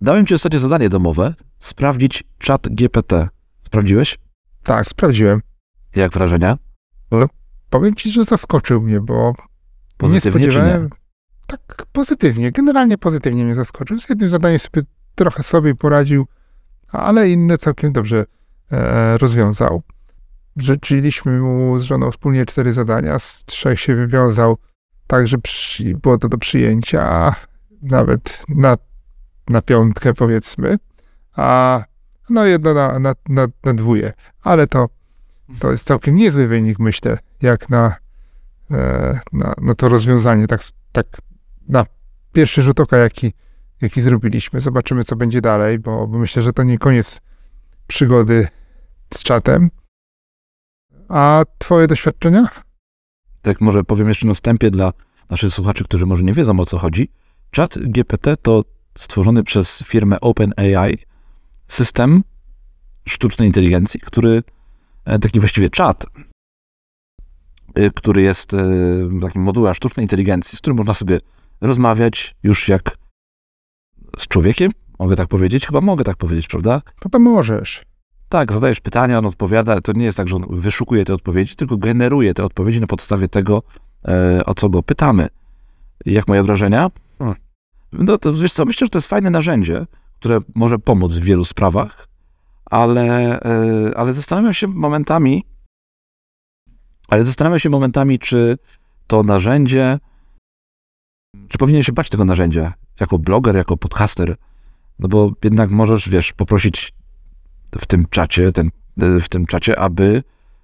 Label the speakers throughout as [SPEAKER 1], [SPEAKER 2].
[SPEAKER 1] Dałem ci ostatnie zadanie domowe, sprawdzić czat GPT. Sprawdziłeś?
[SPEAKER 2] Tak, sprawdziłem.
[SPEAKER 1] Jak wrażenia?
[SPEAKER 2] Powiem ci, że zaskoczył mnie, bo
[SPEAKER 1] Pozytywnie
[SPEAKER 2] nie spodziewałem.
[SPEAKER 1] nie?
[SPEAKER 2] Tak, pozytywnie. Generalnie pozytywnie mnie zaskoczył. Z jednym zadaniem sobie trochę sobie poradził, ale inne całkiem dobrze e, rozwiązał. Życzyliśmy mu z żoną wspólnie cztery zadania, z trzech się wywiązał tak, że przy, było to do przyjęcia, a nawet na, na piątkę powiedzmy, a no jedno na, na, na, na dwóje. Ale to, to jest całkiem niezły wynik, myślę, jak na, e, na, na to rozwiązanie, tak, tak na pierwszy rzut oka, jaki, jaki zrobiliśmy. Zobaczymy, co będzie dalej, bo, bo myślę, że to nie koniec przygody z czatem. A twoje doświadczenia?
[SPEAKER 1] Tak może powiem jeszcze na wstępie dla naszych słuchaczy, którzy może nie wiedzą o co chodzi. Czat GPT to stworzony przez firmę OpenAI system sztucznej inteligencji, który e, taki właściwie czat, y, który jest e, takim modułem sztucznej inteligencji, z którym można sobie rozmawiać już jak z człowiekiem, mogę tak powiedzieć? Chyba mogę tak powiedzieć, prawda?
[SPEAKER 2] Chyba możesz.
[SPEAKER 1] Tak, zadajesz pytania, on odpowiada. To nie jest tak, że on wyszukuje te odpowiedzi, tylko generuje te odpowiedzi na podstawie tego, e, o co go pytamy. Jak moje wrażenia? No to wiesz co, myślę, że to jest fajne narzędzie, które może pomóc w wielu sprawach, ale, e, ale zastanawiam się momentami, ale zastanawiam się momentami, czy to narzędzie, czy powinien się bać tego narzędzia, jako bloger, jako podcaster, no bo jednak możesz, wiesz, poprosić w tym czacie, ten, w tym czacie, aby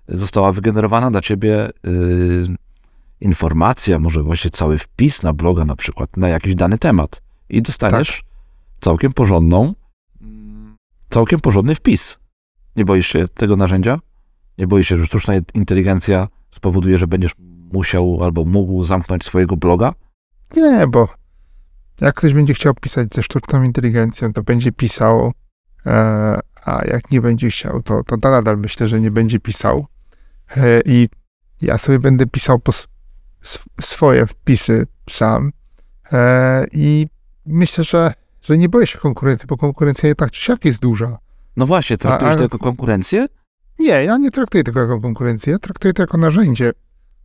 [SPEAKER 1] została wygenerowana dla ciebie y, informacja, może właśnie cały wpis na bloga na przykład, na jakiś dany temat i dostaniesz całkiem porządną, całkiem porządny wpis. Nie boisz się tego narzędzia? Nie boisz się, że sztuczna inteligencja spowoduje, że będziesz musiał albo mógł zamknąć swojego bloga?
[SPEAKER 2] Nie, bo jak ktoś będzie chciał pisać ze sztuczną inteligencją, to będzie pisał, e, a jak nie będzie chciał, to, to nadal myślę, że nie będzie pisał. E, I ja sobie będę pisał po swoje wpisy sam. E, I myślę, że, że nie boję się konkurencji, bo konkurencja tak czy siak jest duża.
[SPEAKER 1] No właśnie, traktujesz
[SPEAKER 2] A-
[SPEAKER 1] to jako konkurencję?
[SPEAKER 2] Nie, ja nie traktuję tego jako konkurencję, ja traktuję to jako narzędzie,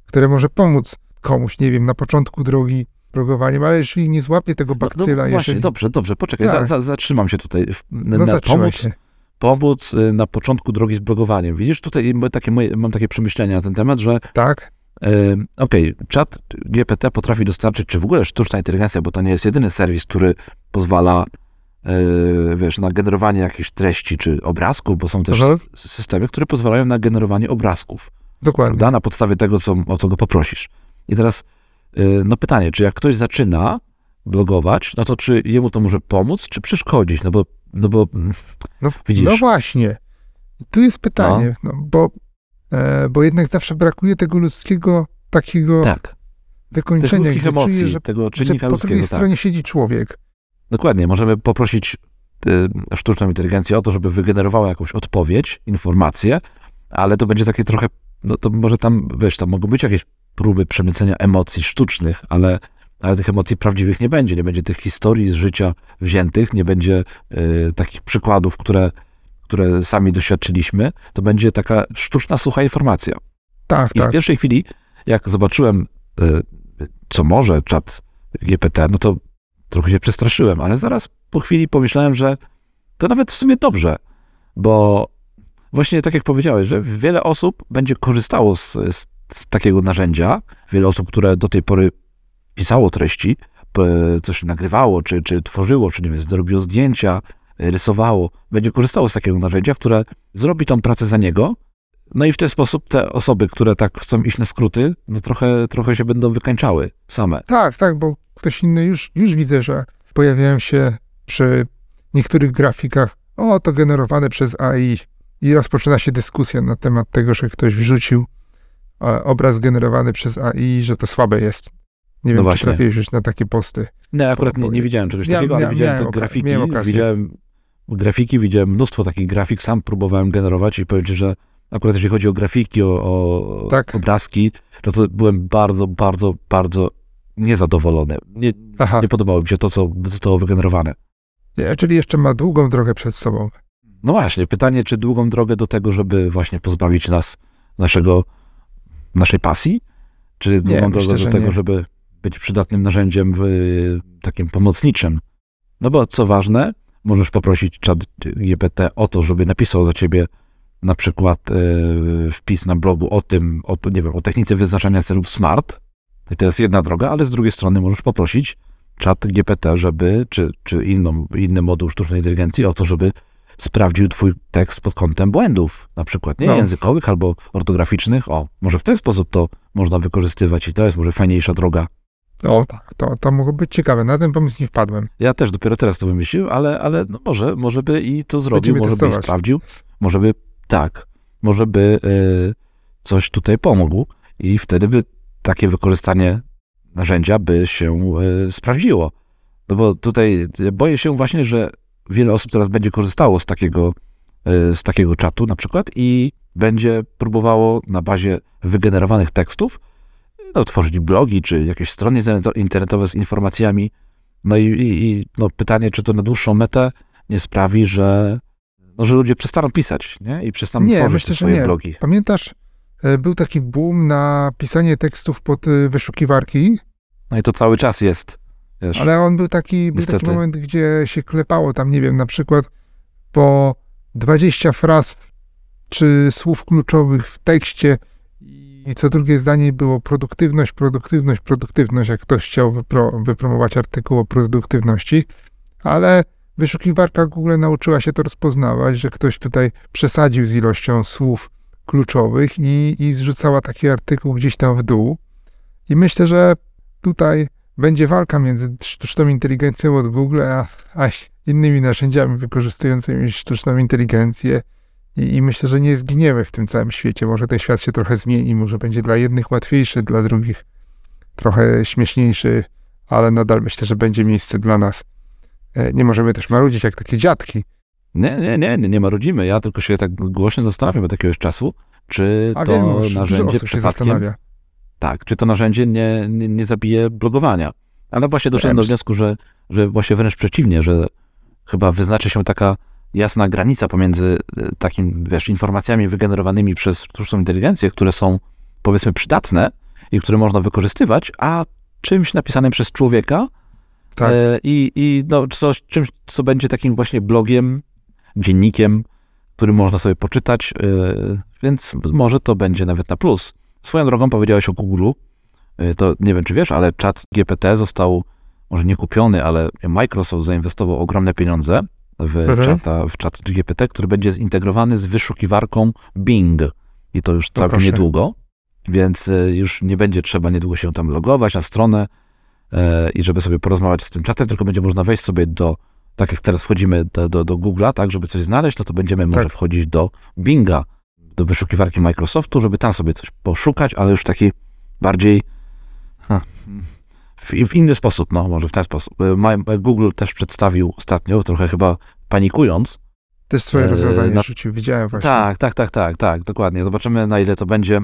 [SPEAKER 2] które może pomóc komuś, nie wiem, na początku drogi blogowaniem, ale jeżeli nie złapie tego
[SPEAKER 1] No,
[SPEAKER 2] bakcyla,
[SPEAKER 1] no właśnie,
[SPEAKER 2] jeżeli...
[SPEAKER 1] dobrze, dobrze, poczekaj,
[SPEAKER 2] Tak.
[SPEAKER 1] za, za, zatrzymam się tutaj.
[SPEAKER 2] No
[SPEAKER 1] na, pomóc,
[SPEAKER 2] się.
[SPEAKER 1] pomóc y, na początku drogi z blogowaniem. Widzisz, tutaj mam takie, moje, mam takie przemyślenia na ten temat, że
[SPEAKER 2] Tak,
[SPEAKER 1] okej, czat GPT potrafi dostarczyć, czy w ogóle sztuczna inteligencja, bo to nie jest jedyny serwis, który pozwala y, wiesz, na generowanie jakichś treści czy obrazków, bo są też
[SPEAKER 2] Mhm.
[SPEAKER 1] s- systemy, które pozwalają na generowanie obrazków,
[SPEAKER 2] dokładnie.
[SPEAKER 1] prawda, na podstawie tego, co, o co go poprosisz. I teraz y, no pytanie, czy jak ktoś zaczyna blogować, no to czy jemu to może pomóc, czy przeszkodzić? No bo, no bo mm,
[SPEAKER 2] No,
[SPEAKER 1] widzisz.
[SPEAKER 2] no właśnie. Tu jest pytanie, no. bo, e, bo jednak zawsze brakuje tego ludzkiego takiego
[SPEAKER 1] tak, tych
[SPEAKER 2] wykończenia, gdzie
[SPEAKER 1] emocji,
[SPEAKER 2] czujesz, że,
[SPEAKER 1] tego
[SPEAKER 2] że
[SPEAKER 1] czynnika
[SPEAKER 2] po drugiej
[SPEAKER 1] ludzkiego, tak.
[SPEAKER 2] stronie siedzi człowiek.
[SPEAKER 1] Dokładnie, możemy poprosić y, sztuczną inteligencję o to, żeby wygenerowała jakąś odpowiedź, informację, ale to będzie takie trochę, no to może tam, wiesz, tam mogą być jakieś próby przemycenia emocji sztucznych, ale, ale tych emocji prawdziwych nie będzie, nie będzie tych historii z życia wziętych, nie będzie y, takich przykładów, które, które sami doświadczyliśmy, to będzie taka sztuczna, sucha informacja.
[SPEAKER 2] Tak,
[SPEAKER 1] I w
[SPEAKER 2] tak.
[SPEAKER 1] pierwszej chwili, jak zobaczyłem, y, co może czat GPT, no to trochę się przestraszyłem, ale zaraz po chwili pomyślałem, że to nawet w sumie dobrze, bo właśnie tak jak powiedziałeś, że wiele osób będzie korzystało z, z, z takiego narzędzia, wiele osób, które do tej pory pisało treści, coś nagrywało, czy, czy tworzyło, czy nie wiem, zrobiło zdjęcia, rysowało, będzie korzystało z takiego narzędzia, które zrobi tą pracę za niego, no i w ten sposób te osoby, które tak chcą iść na skróty, no trochę, trochę się będą wykańczały same.
[SPEAKER 2] Tak, tak, bo ktoś inny już, już widzę, że pojawiają się przy niektórych grafikach, o, to generowane przez AI i rozpoczyna się dyskusja na temat tego, że ktoś wrzucił e, obraz generowany przez AI, że to słabe jest. Nie
[SPEAKER 1] No
[SPEAKER 2] wiem,
[SPEAKER 1] właśnie.
[SPEAKER 2] czy trafiłeś już na takie posty.
[SPEAKER 1] Nie, akurat nie, nie widziałem czegoś
[SPEAKER 2] Miałem-
[SPEAKER 1] takiego, ale
[SPEAKER 2] miałem-
[SPEAKER 1] widziałem te grafiki, widziałem grafiki, widziałem mnóstwo takich grafik, sam próbowałem generować i powiem ci, że akurat jeśli chodzi o grafiki, o, o
[SPEAKER 2] Tak.
[SPEAKER 1] obrazki, no to byłem bardzo, bardzo, bardzo niezadowolony. Nie, nie podobało mi się to, co zostało wygenerowane.
[SPEAKER 2] Nie, czyli jeszcze ma długą drogę przed sobą.
[SPEAKER 1] No właśnie, pytanie, czy długą drogę do tego, żeby właśnie pozbawić nas naszego, naszej pasji? Czy długą
[SPEAKER 2] myślę,
[SPEAKER 1] drogę
[SPEAKER 2] że
[SPEAKER 1] do tego,
[SPEAKER 2] nie.
[SPEAKER 1] żeby być przydatnym narzędziem w, takim pomocniczym? No bo co ważne, możesz poprosić czat GPT o to, żeby napisał za ciebie na przykład e, wpis na blogu o tym, o, nie wiem, o technice wyznaczania celów SMART. I to jest jedna droga, ale z drugiej strony możesz poprosić czat GPT, żeby, czy, czy inną, inny moduł sztucznej inteligencji o to, żeby sprawdził twój tekst pod kątem błędów, na przykład nie
[SPEAKER 2] No.
[SPEAKER 1] językowych albo ortograficznych. O, może w ten sposób to można wykorzystywać i to jest może fajniejsza droga.
[SPEAKER 2] O tak, to, to mogło być ciekawe. Na ten pomysł nie wpadłem.
[SPEAKER 1] Ja też dopiero teraz to wymyślił, ale, ale no może, może by i to zrobił,
[SPEAKER 2] Będziemy
[SPEAKER 1] może by i
[SPEAKER 2] testować.
[SPEAKER 1] sprawdził, może by tak, może by y, coś tutaj pomógł i wtedy by takie wykorzystanie narzędzia by się y, sprawdziło. No bo tutaj boję się właśnie, że wiele osób teraz będzie korzystało z takiego, y, z takiego czatu na przykład i będzie próbowało na bazie wygenerowanych tekstów no, tworzyć blogi czy jakieś strony interneto- internetowe z informacjami. No i, i, no, pytanie, czy to na dłuższą metę nie sprawi, że, no, że ludzie przestaną pisać nie? i przestaną
[SPEAKER 2] Nie,
[SPEAKER 1] tworzyć
[SPEAKER 2] myślę,
[SPEAKER 1] te swoje
[SPEAKER 2] nie.
[SPEAKER 1] blogi.
[SPEAKER 2] Pamiętasz, e, był taki boom na pisanie tekstów pod e, wyszukiwarki,
[SPEAKER 1] No i to cały czas jest. Wiesz,
[SPEAKER 2] ale on był taki, był taki moment, gdzie się klepało tam, nie wiem, na przykład po 20 fraz czy słów kluczowych w tekście i co drugie zdanie było produktywność, produktywność, produktywność, jak ktoś chciał wypro, wypromować artykuł o produktywności, ale wyszukiwarka Google nauczyła się to rozpoznawać, że ktoś tutaj przesadził z ilością słów kluczowych i, i zrzucała taki artykuł gdzieś tam w dół. I myślę, że tutaj będzie walka między sztuczną inteligencją od Google, a, a innymi narzędziami wykorzystującymi sztuczną inteligencję. I, I myślę, że nie zginiemy w tym całym świecie. Może ten świat się trochę zmieni, może będzie dla jednych łatwiejszy, dla drugich trochę śmieszniejszy, ale nadal myślę, że będzie miejsce dla nas. E, Nie możemy też marudzić jak takie dziadki.
[SPEAKER 1] nie, nie, nie, nie, nie marudzimy. Ja tylko się tak głośno zastanawiam od jakiegoś czasu, czy
[SPEAKER 2] A
[SPEAKER 1] to
[SPEAKER 2] wiem, już
[SPEAKER 1] narzędzie przypadkiem
[SPEAKER 2] zastanawia.
[SPEAKER 1] Tak, czy to narzędzie nie, nie, nie zabije blogowania. Ale właśnie doszedłem do wniosku, że, że właśnie wręcz przeciwnie, że chyba wyznaczy się taka jasna granica pomiędzy e, takim, wiesz, informacjami wygenerowanymi przez sztuczną inteligencję, które są powiedzmy przydatne i które można wykorzystywać, a czymś napisanym przez człowieka
[SPEAKER 2] Tak.
[SPEAKER 1] e, i, i no, coś, czymś, co będzie takim właśnie blogiem, dziennikiem, który można sobie poczytać, e, więc może to będzie nawet na plus. Swoją drogą powiedziałeś o Google, to nie wiem czy wiesz, ale czat GPT został może nie kupiony, ale Microsoft zainwestował ogromne pieniądze w,
[SPEAKER 2] Mhm.
[SPEAKER 1] czata, w czat GPT, który będzie zintegrowany z wyszukiwarką Bing. I to już całkiem
[SPEAKER 2] proszę.
[SPEAKER 1] niedługo, więc e, już nie będzie trzeba niedługo się tam logować na stronę e, i żeby sobie porozmawiać z tym czatem, tylko będzie można wejść sobie do, tak jak teraz wchodzimy do, do, do Google'a, tak, żeby coś znaleźć, no to będziemy może
[SPEAKER 2] Tak.
[SPEAKER 1] wchodzić do Binga, do wyszukiwarki Microsoftu, żeby tam sobie coś poszukać, ale już taki bardziej ha, w, w inny sposób, no może w ten sposób. E, Ma- Google też przedstawił ostatnio, trochę chyba panikując,
[SPEAKER 2] Też swoje
[SPEAKER 1] e,
[SPEAKER 2] rozwiązanie
[SPEAKER 1] na-
[SPEAKER 2] rzucił, widziałem właśnie.
[SPEAKER 1] tak, tak, tak, tak, tak, dokładnie. Zobaczymy, na ile to będzie,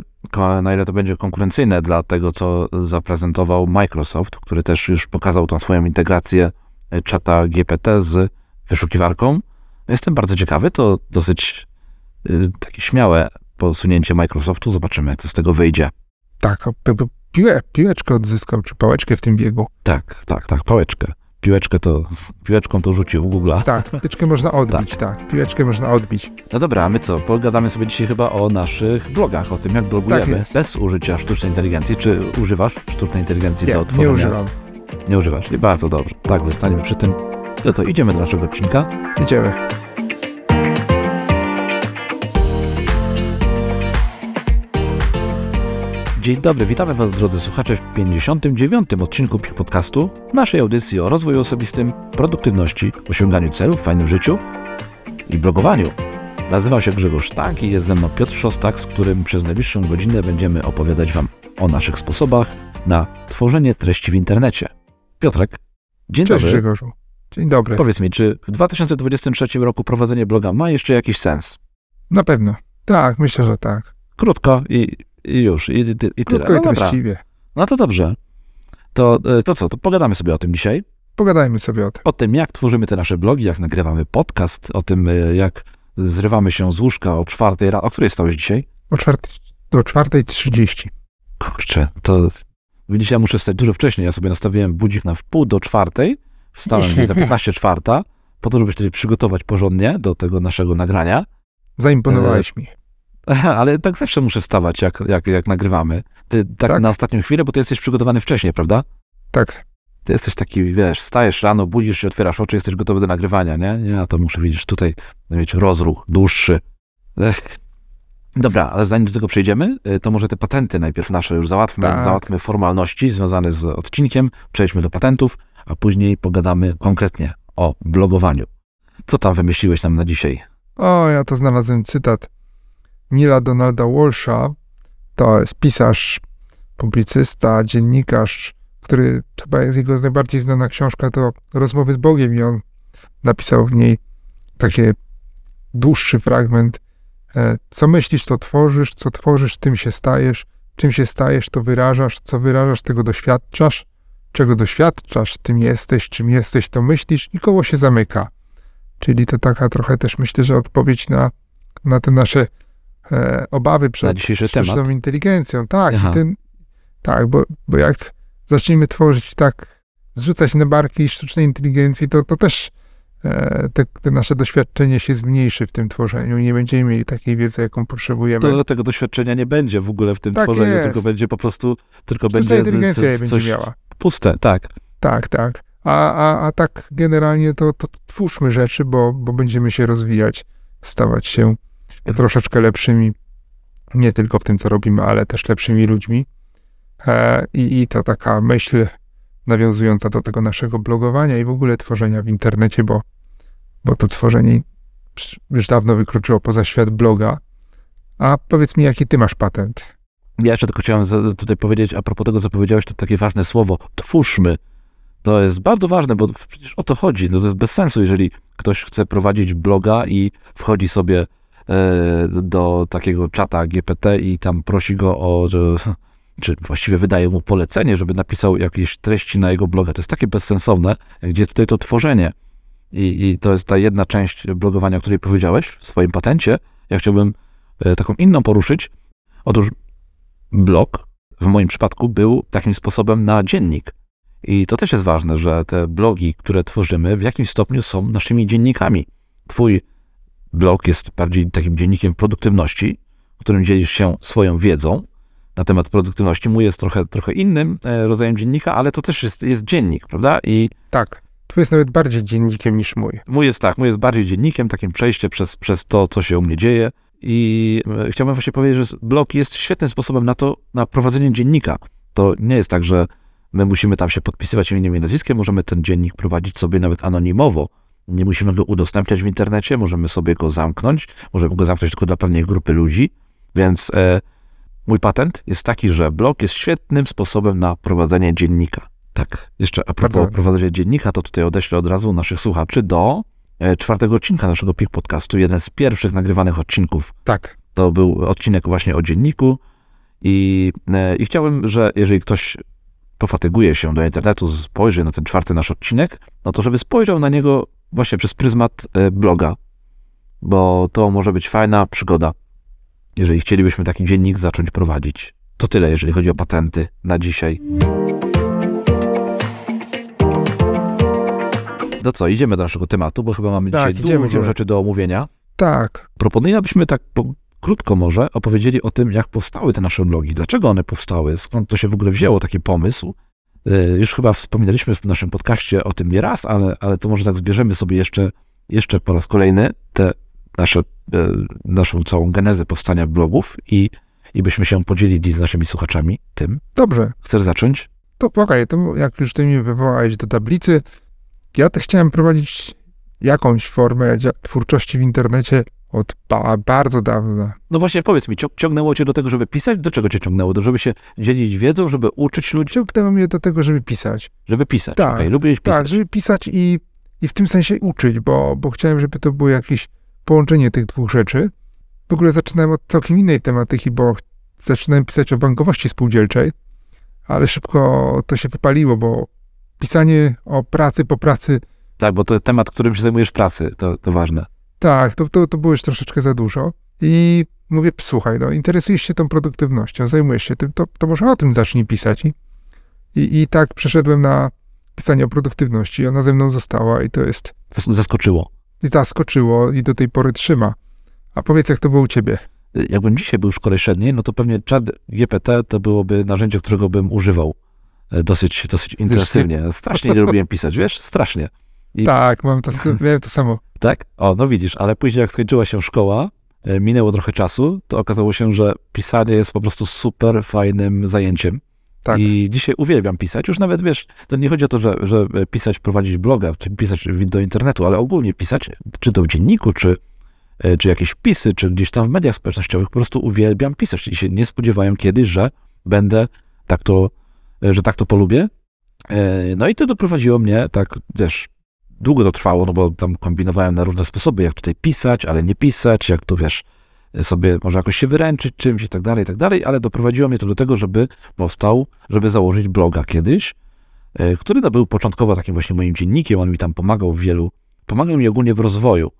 [SPEAKER 1] na ile to będzie konkurencyjne dla tego, co zaprezentował Microsoft, który też już pokazał tą swoją integrację e, czata GPT z wyszukiwarką. Jestem bardzo ciekawy, to dosyć takie śmiałe posunięcie Microsoftu. Zobaczymy, co z tego wyjdzie.
[SPEAKER 2] Tak, piłę, piłeczkę odzyskał, czy pałeczkę w tym biegu.
[SPEAKER 1] Tak, tak, tak, pałeczkę. Piłeczkę to, piłeczką to rzucił w Google'a.
[SPEAKER 2] Tak, piłeczkę można odbić, tak. Piłeczkę można odbić.
[SPEAKER 1] No dobra, a my co? Pogadamy sobie dzisiaj chyba o naszych blogach, o tym, jak blogujemy
[SPEAKER 2] Tak
[SPEAKER 1] bez użycia sztucznej inteligencji. Czy używasz sztucznej inteligencji
[SPEAKER 2] Nie,
[SPEAKER 1] do
[SPEAKER 2] nie
[SPEAKER 1] tworzenia?
[SPEAKER 2] używam.
[SPEAKER 1] Nie używasz. I bardzo dobrze. Tak, zostaniemy przy tym. No to idziemy do naszego odcinka.
[SPEAKER 2] Idziemy.
[SPEAKER 1] Dzień dobry, witamy Was drodzy słuchacze w 59. odcinku PIK Podcastu, naszej audycji o rozwoju osobistym, produktywności, osiąganiu celów w fajnym życiu i blogowaniu. Nazywam się Grzegorz Tak i jest ze mną Piotr Szostak, z którym przez najbliższą godzinę będziemy opowiadać Wam o naszych sposobach na tworzenie treści w internecie. Piotrek, dzień
[SPEAKER 2] Cześć
[SPEAKER 1] dobry.
[SPEAKER 2] Grzegorzu. Dzień dobry.
[SPEAKER 1] Powiedz mi, czy w 2023 roku prowadzenie bloga ma jeszcze jakiś sens?
[SPEAKER 2] Na pewno. Tak, myślę, że tak.
[SPEAKER 1] Krótko i, i już, i, i, i tyle. No
[SPEAKER 2] i treściwie.
[SPEAKER 1] No to dobrze. To, e, to co, to pogadamy sobie o tym dzisiaj.
[SPEAKER 2] pogadajmy sobie o tym.
[SPEAKER 1] O tym, jak tworzymy te nasze blogi, jak nagrywamy podcast, o tym, y, jak zrywamy się z łóżka o czwartej rano. O której stałeś dzisiaj?
[SPEAKER 2] O czwartej, do 4.30.
[SPEAKER 1] Kurczę, to widzicie, ja muszę wstać dużo wcześniej. Ja sobie nastawiłem budzik na wpół do czwartej. Wstałem gdzieś za 15 czwarta, po to, żeby się przygotować porządnie do tego naszego nagrania.
[SPEAKER 2] Zaimponowałeś mi.
[SPEAKER 1] Ale tak zawsze muszę wstawać, jak, jak, jak nagrywamy. Ty tak,
[SPEAKER 2] Tak?
[SPEAKER 1] na ostatnią chwilę, bo ty jesteś przygotowany wcześniej, prawda?
[SPEAKER 2] Tak.
[SPEAKER 1] Ty jesteś taki, wiesz, wstajesz rano, budzisz się, otwierasz oczy, jesteś gotowy do nagrywania, nie? Nie, a to muszę, widzisz, tutaj mieć rozruch dłuższy. Ech. Dobra, ale zanim do tego przejdziemy, y, to może te patenty najpierw nasze już załatwmy.
[SPEAKER 2] Tak.
[SPEAKER 1] Załatwmy formalności związane z odcinkiem, przejdźmy do patentów, a później pogadamy konkretnie o blogowaniu. Co tam wymyśliłeś nam na dzisiaj?
[SPEAKER 2] O, ja to znalazłem cytat Nila Donalda Walsha. To jest pisarz, publicysta, dziennikarz, który chyba jest jego najbardziej znana książka to Rozmowy z Bogiem i on napisał w niej taki dłuższy fragment. e, Co myślisz, to tworzysz, co tworzysz, tym się stajesz, czym się stajesz, to wyrażasz, co wyrażasz, tego doświadczasz, czego doświadczasz, tym jesteś, czym jesteś, to myślisz i koło się zamyka. Czyli to taka trochę też myślę, że odpowiedź na, na te nasze e, obawy przed
[SPEAKER 1] dzisiejszy temat.
[SPEAKER 2] sztuczną inteligencją. Tak, ten, tak bo, bo jak zaczniemy tworzyć tak, zrzucać na barki sztucznej inteligencji, to, to też e, te, te nasze doświadczenie się zmniejszy w tym tworzeniu. Nie będziemy mieli takiej wiedzy, jaką potrzebujemy.
[SPEAKER 1] To tego doświadczenia nie będzie w ogóle w tym
[SPEAKER 2] Tak
[SPEAKER 1] tworzeniu,
[SPEAKER 2] jest.
[SPEAKER 1] tylko będzie po prostu, tylko
[SPEAKER 2] Sztuczna
[SPEAKER 1] będzie
[SPEAKER 2] inteligencja je
[SPEAKER 1] co-
[SPEAKER 2] będzie
[SPEAKER 1] coś
[SPEAKER 2] miała.
[SPEAKER 1] puste, tak.
[SPEAKER 2] Tak, tak. A, a, a tak generalnie to, to twórzmy rzeczy, bo, bo będziemy się rozwijać, stawać się troszeczkę lepszymi, nie tylko w tym, co robimy, ale też lepszymi ludźmi. E, i, I to taka myśl nawiązująca do tego naszego blogowania i w ogóle tworzenia w internecie, bo, bo to tworzenie już dawno wykroczyło poza świat bloga. A powiedz mi, jaki ty masz patent?
[SPEAKER 1] Ja jeszcze tylko chciałem tutaj powiedzieć, a propos tego, co powiedziałeś, to takie ważne słowo, twórzmy. To jest bardzo ważne, bo przecież o to chodzi. No to jest bez sensu, jeżeli ktoś chce prowadzić bloga i wchodzi sobie do takiego czata GPT i tam prosi go o, czy właściwie wydaje mu polecenie, żeby napisał jakieś treści na jego bloga. To jest takie bezsensowne, gdzie tutaj to tworzenie. I, I to jest ta jedna część blogowania, o której powiedziałeś w swoim patencie. Ja chciałbym e, taką inną poruszyć. Otóż blog w moim przypadku był takim sposobem na dziennik. I to też jest ważne, że te blogi, które tworzymy, w jakimś stopniu są naszymi dziennikami. Twój blog jest bardziej takim dziennikiem produktywności, w którym dzielisz się swoją wiedzą na temat produktywności. Mój jest trochę, trochę innym e, rodzajem dziennika, ale to też jest, jest dziennik, prawda? I
[SPEAKER 2] Tak, twój jest nawet bardziej dziennikiem niż mój.
[SPEAKER 1] Mój jest tak, mój jest bardziej dziennikiem, takim przejście przez, przez to, co się u mnie dzieje. I e, chciałbym właśnie powiedzieć, że blog jest świetnym sposobem na to, na prowadzenie dziennika. To nie jest tak, że my musimy tam się podpisywać imieniem i nazwiskiem, możemy ten dziennik prowadzić sobie nawet anonimowo. Nie musimy go udostępniać w internecie, możemy sobie go zamknąć, możemy go zamknąć tylko dla pewnej grupy ludzi. Więc e, mój patent jest taki, że blog jest świetnym sposobem na prowadzenie dziennika. Tak, jeszcze a propos prowadzenia dziennika, to tutaj odeślę od razu naszych słuchaczy do e, czwartego odcinka naszego PIK Podcastu, jeden z pierwszych nagrywanych odcinków.
[SPEAKER 2] Tak,
[SPEAKER 1] To był odcinek właśnie o dzienniku i, e, i chciałbym, że jeżeli ktoś pofatyguje się do internetu, spojrzy na ten czwarty nasz odcinek, no to żeby spojrzał na niego właśnie przez pryzmat e, bloga, bo to może być fajna przygoda, jeżeli chcielibyśmy taki dziennik zacząć prowadzić. To tyle, jeżeli chodzi o patenty na dzisiaj. No co, idziemy do naszego tematu, bo chyba mamy
[SPEAKER 2] Tak,
[SPEAKER 1] dzisiaj
[SPEAKER 2] idziemy,
[SPEAKER 1] dużo
[SPEAKER 2] idziemy.
[SPEAKER 1] rzeczy do omówienia.
[SPEAKER 2] tak.
[SPEAKER 1] Proponuję, abyśmy tak krótko może opowiedzieli o tym, jak powstały te nasze blogi, dlaczego one powstały, skąd to się w ogóle wzięło, taki pomysł. Y, Już chyba wspominaliśmy w naszym podcaście o tym nie raz, ale, ale to może tak zbierzemy sobie jeszcze, jeszcze po raz kolejny te nasze, e, naszą całą genezę powstania blogów i, i byśmy się podzielili z naszymi słuchaczami tym.
[SPEAKER 2] Dobrze,
[SPEAKER 1] Chcesz zacząć?
[SPEAKER 2] to pokaj, to jak już ty mnie wywołałeś do tablicy, ja też chciałem prowadzić jakąś formę twórczości w internecie od ba- bardzo dawna.
[SPEAKER 1] No właśnie, powiedz mi, cią- ciągnęło cię do tego, żeby pisać? Do czego cię ciągnęło? Do, żeby się dzielić wiedzą, żeby uczyć ludzi,
[SPEAKER 2] Ciągnęło mnie do tego, żeby pisać.
[SPEAKER 1] żeby pisać.
[SPEAKER 2] Tak,
[SPEAKER 1] Okej, lubiłeś pisać.
[SPEAKER 2] Tak, żeby pisać i, i w tym sensie uczyć, bo, bo chciałem, żeby to było jakieś połączenie tych dwóch rzeczy. W ogóle zaczynałem od całkiem innej tematyki, bo zaczynałem pisać o bankowości spółdzielczej, ale szybko to się wypaliło, bo pisanie o pracy po pracy,
[SPEAKER 1] Tak, bo to jest temat, którym się zajmujesz w pracy, to, to ważne.
[SPEAKER 2] Tak, to, to, to było już troszeczkę za dużo. I mówię, słuchaj, no interesujesz się tą produktywnością, zajmujesz się tym, to, to może o tym zacznij pisać. I, i, I tak przeszedłem na pisanie o produktywności. Ona ze mną została i to jest,
[SPEAKER 1] Zas- Zaskoczyło.
[SPEAKER 2] i zaskoczyło i do tej pory trzyma. A powiedz, jak to było u ciebie?
[SPEAKER 1] Jakbym dzisiaj był w szkole średniej, no to pewnie czat GPT to byłoby narzędzie, którego bym używał e, dosyć, dosyć intensywnie. Strasznie nie lubiłem pisać, wiesz? Strasznie. I-
[SPEAKER 2] Tak, mam to, miałem to samo.
[SPEAKER 1] Tak? O, no widzisz, ale później jak skończyła się szkoła, e, minęło trochę czasu, to okazało się, że pisanie jest po prostu super fajnym zajęciem.
[SPEAKER 2] Tak.
[SPEAKER 1] I dzisiaj uwielbiam pisać. Już nawet wiesz, to nie chodzi o to, że, że pisać, prowadzić bloga, czy pisać do internetu, ale ogólnie pisać, czy to w dzienniku, czy, e, czy jakieś wpisy, czy gdzieś tam w mediach społecznościowych, po prostu uwielbiam pisać. I się nie spodziewałem kiedyś, że będę tak to, e, że tak to polubię. E, No i to doprowadziło mnie, tak wiesz, długo to trwało, no bo tam kombinowałem na różne sposoby, jak tutaj pisać, ale nie pisać, jak tu wiesz, sobie może jakoś się wyręczyć czymś i tak dalej, i tak dalej, ale doprowadziło mnie to do tego, żeby powstał, żeby założyć bloga kiedyś, e, który no, był początkowo takim właśnie moim dziennikiem, on mi tam pomagał w wielu, pomagał mi ogólnie w rozwoju.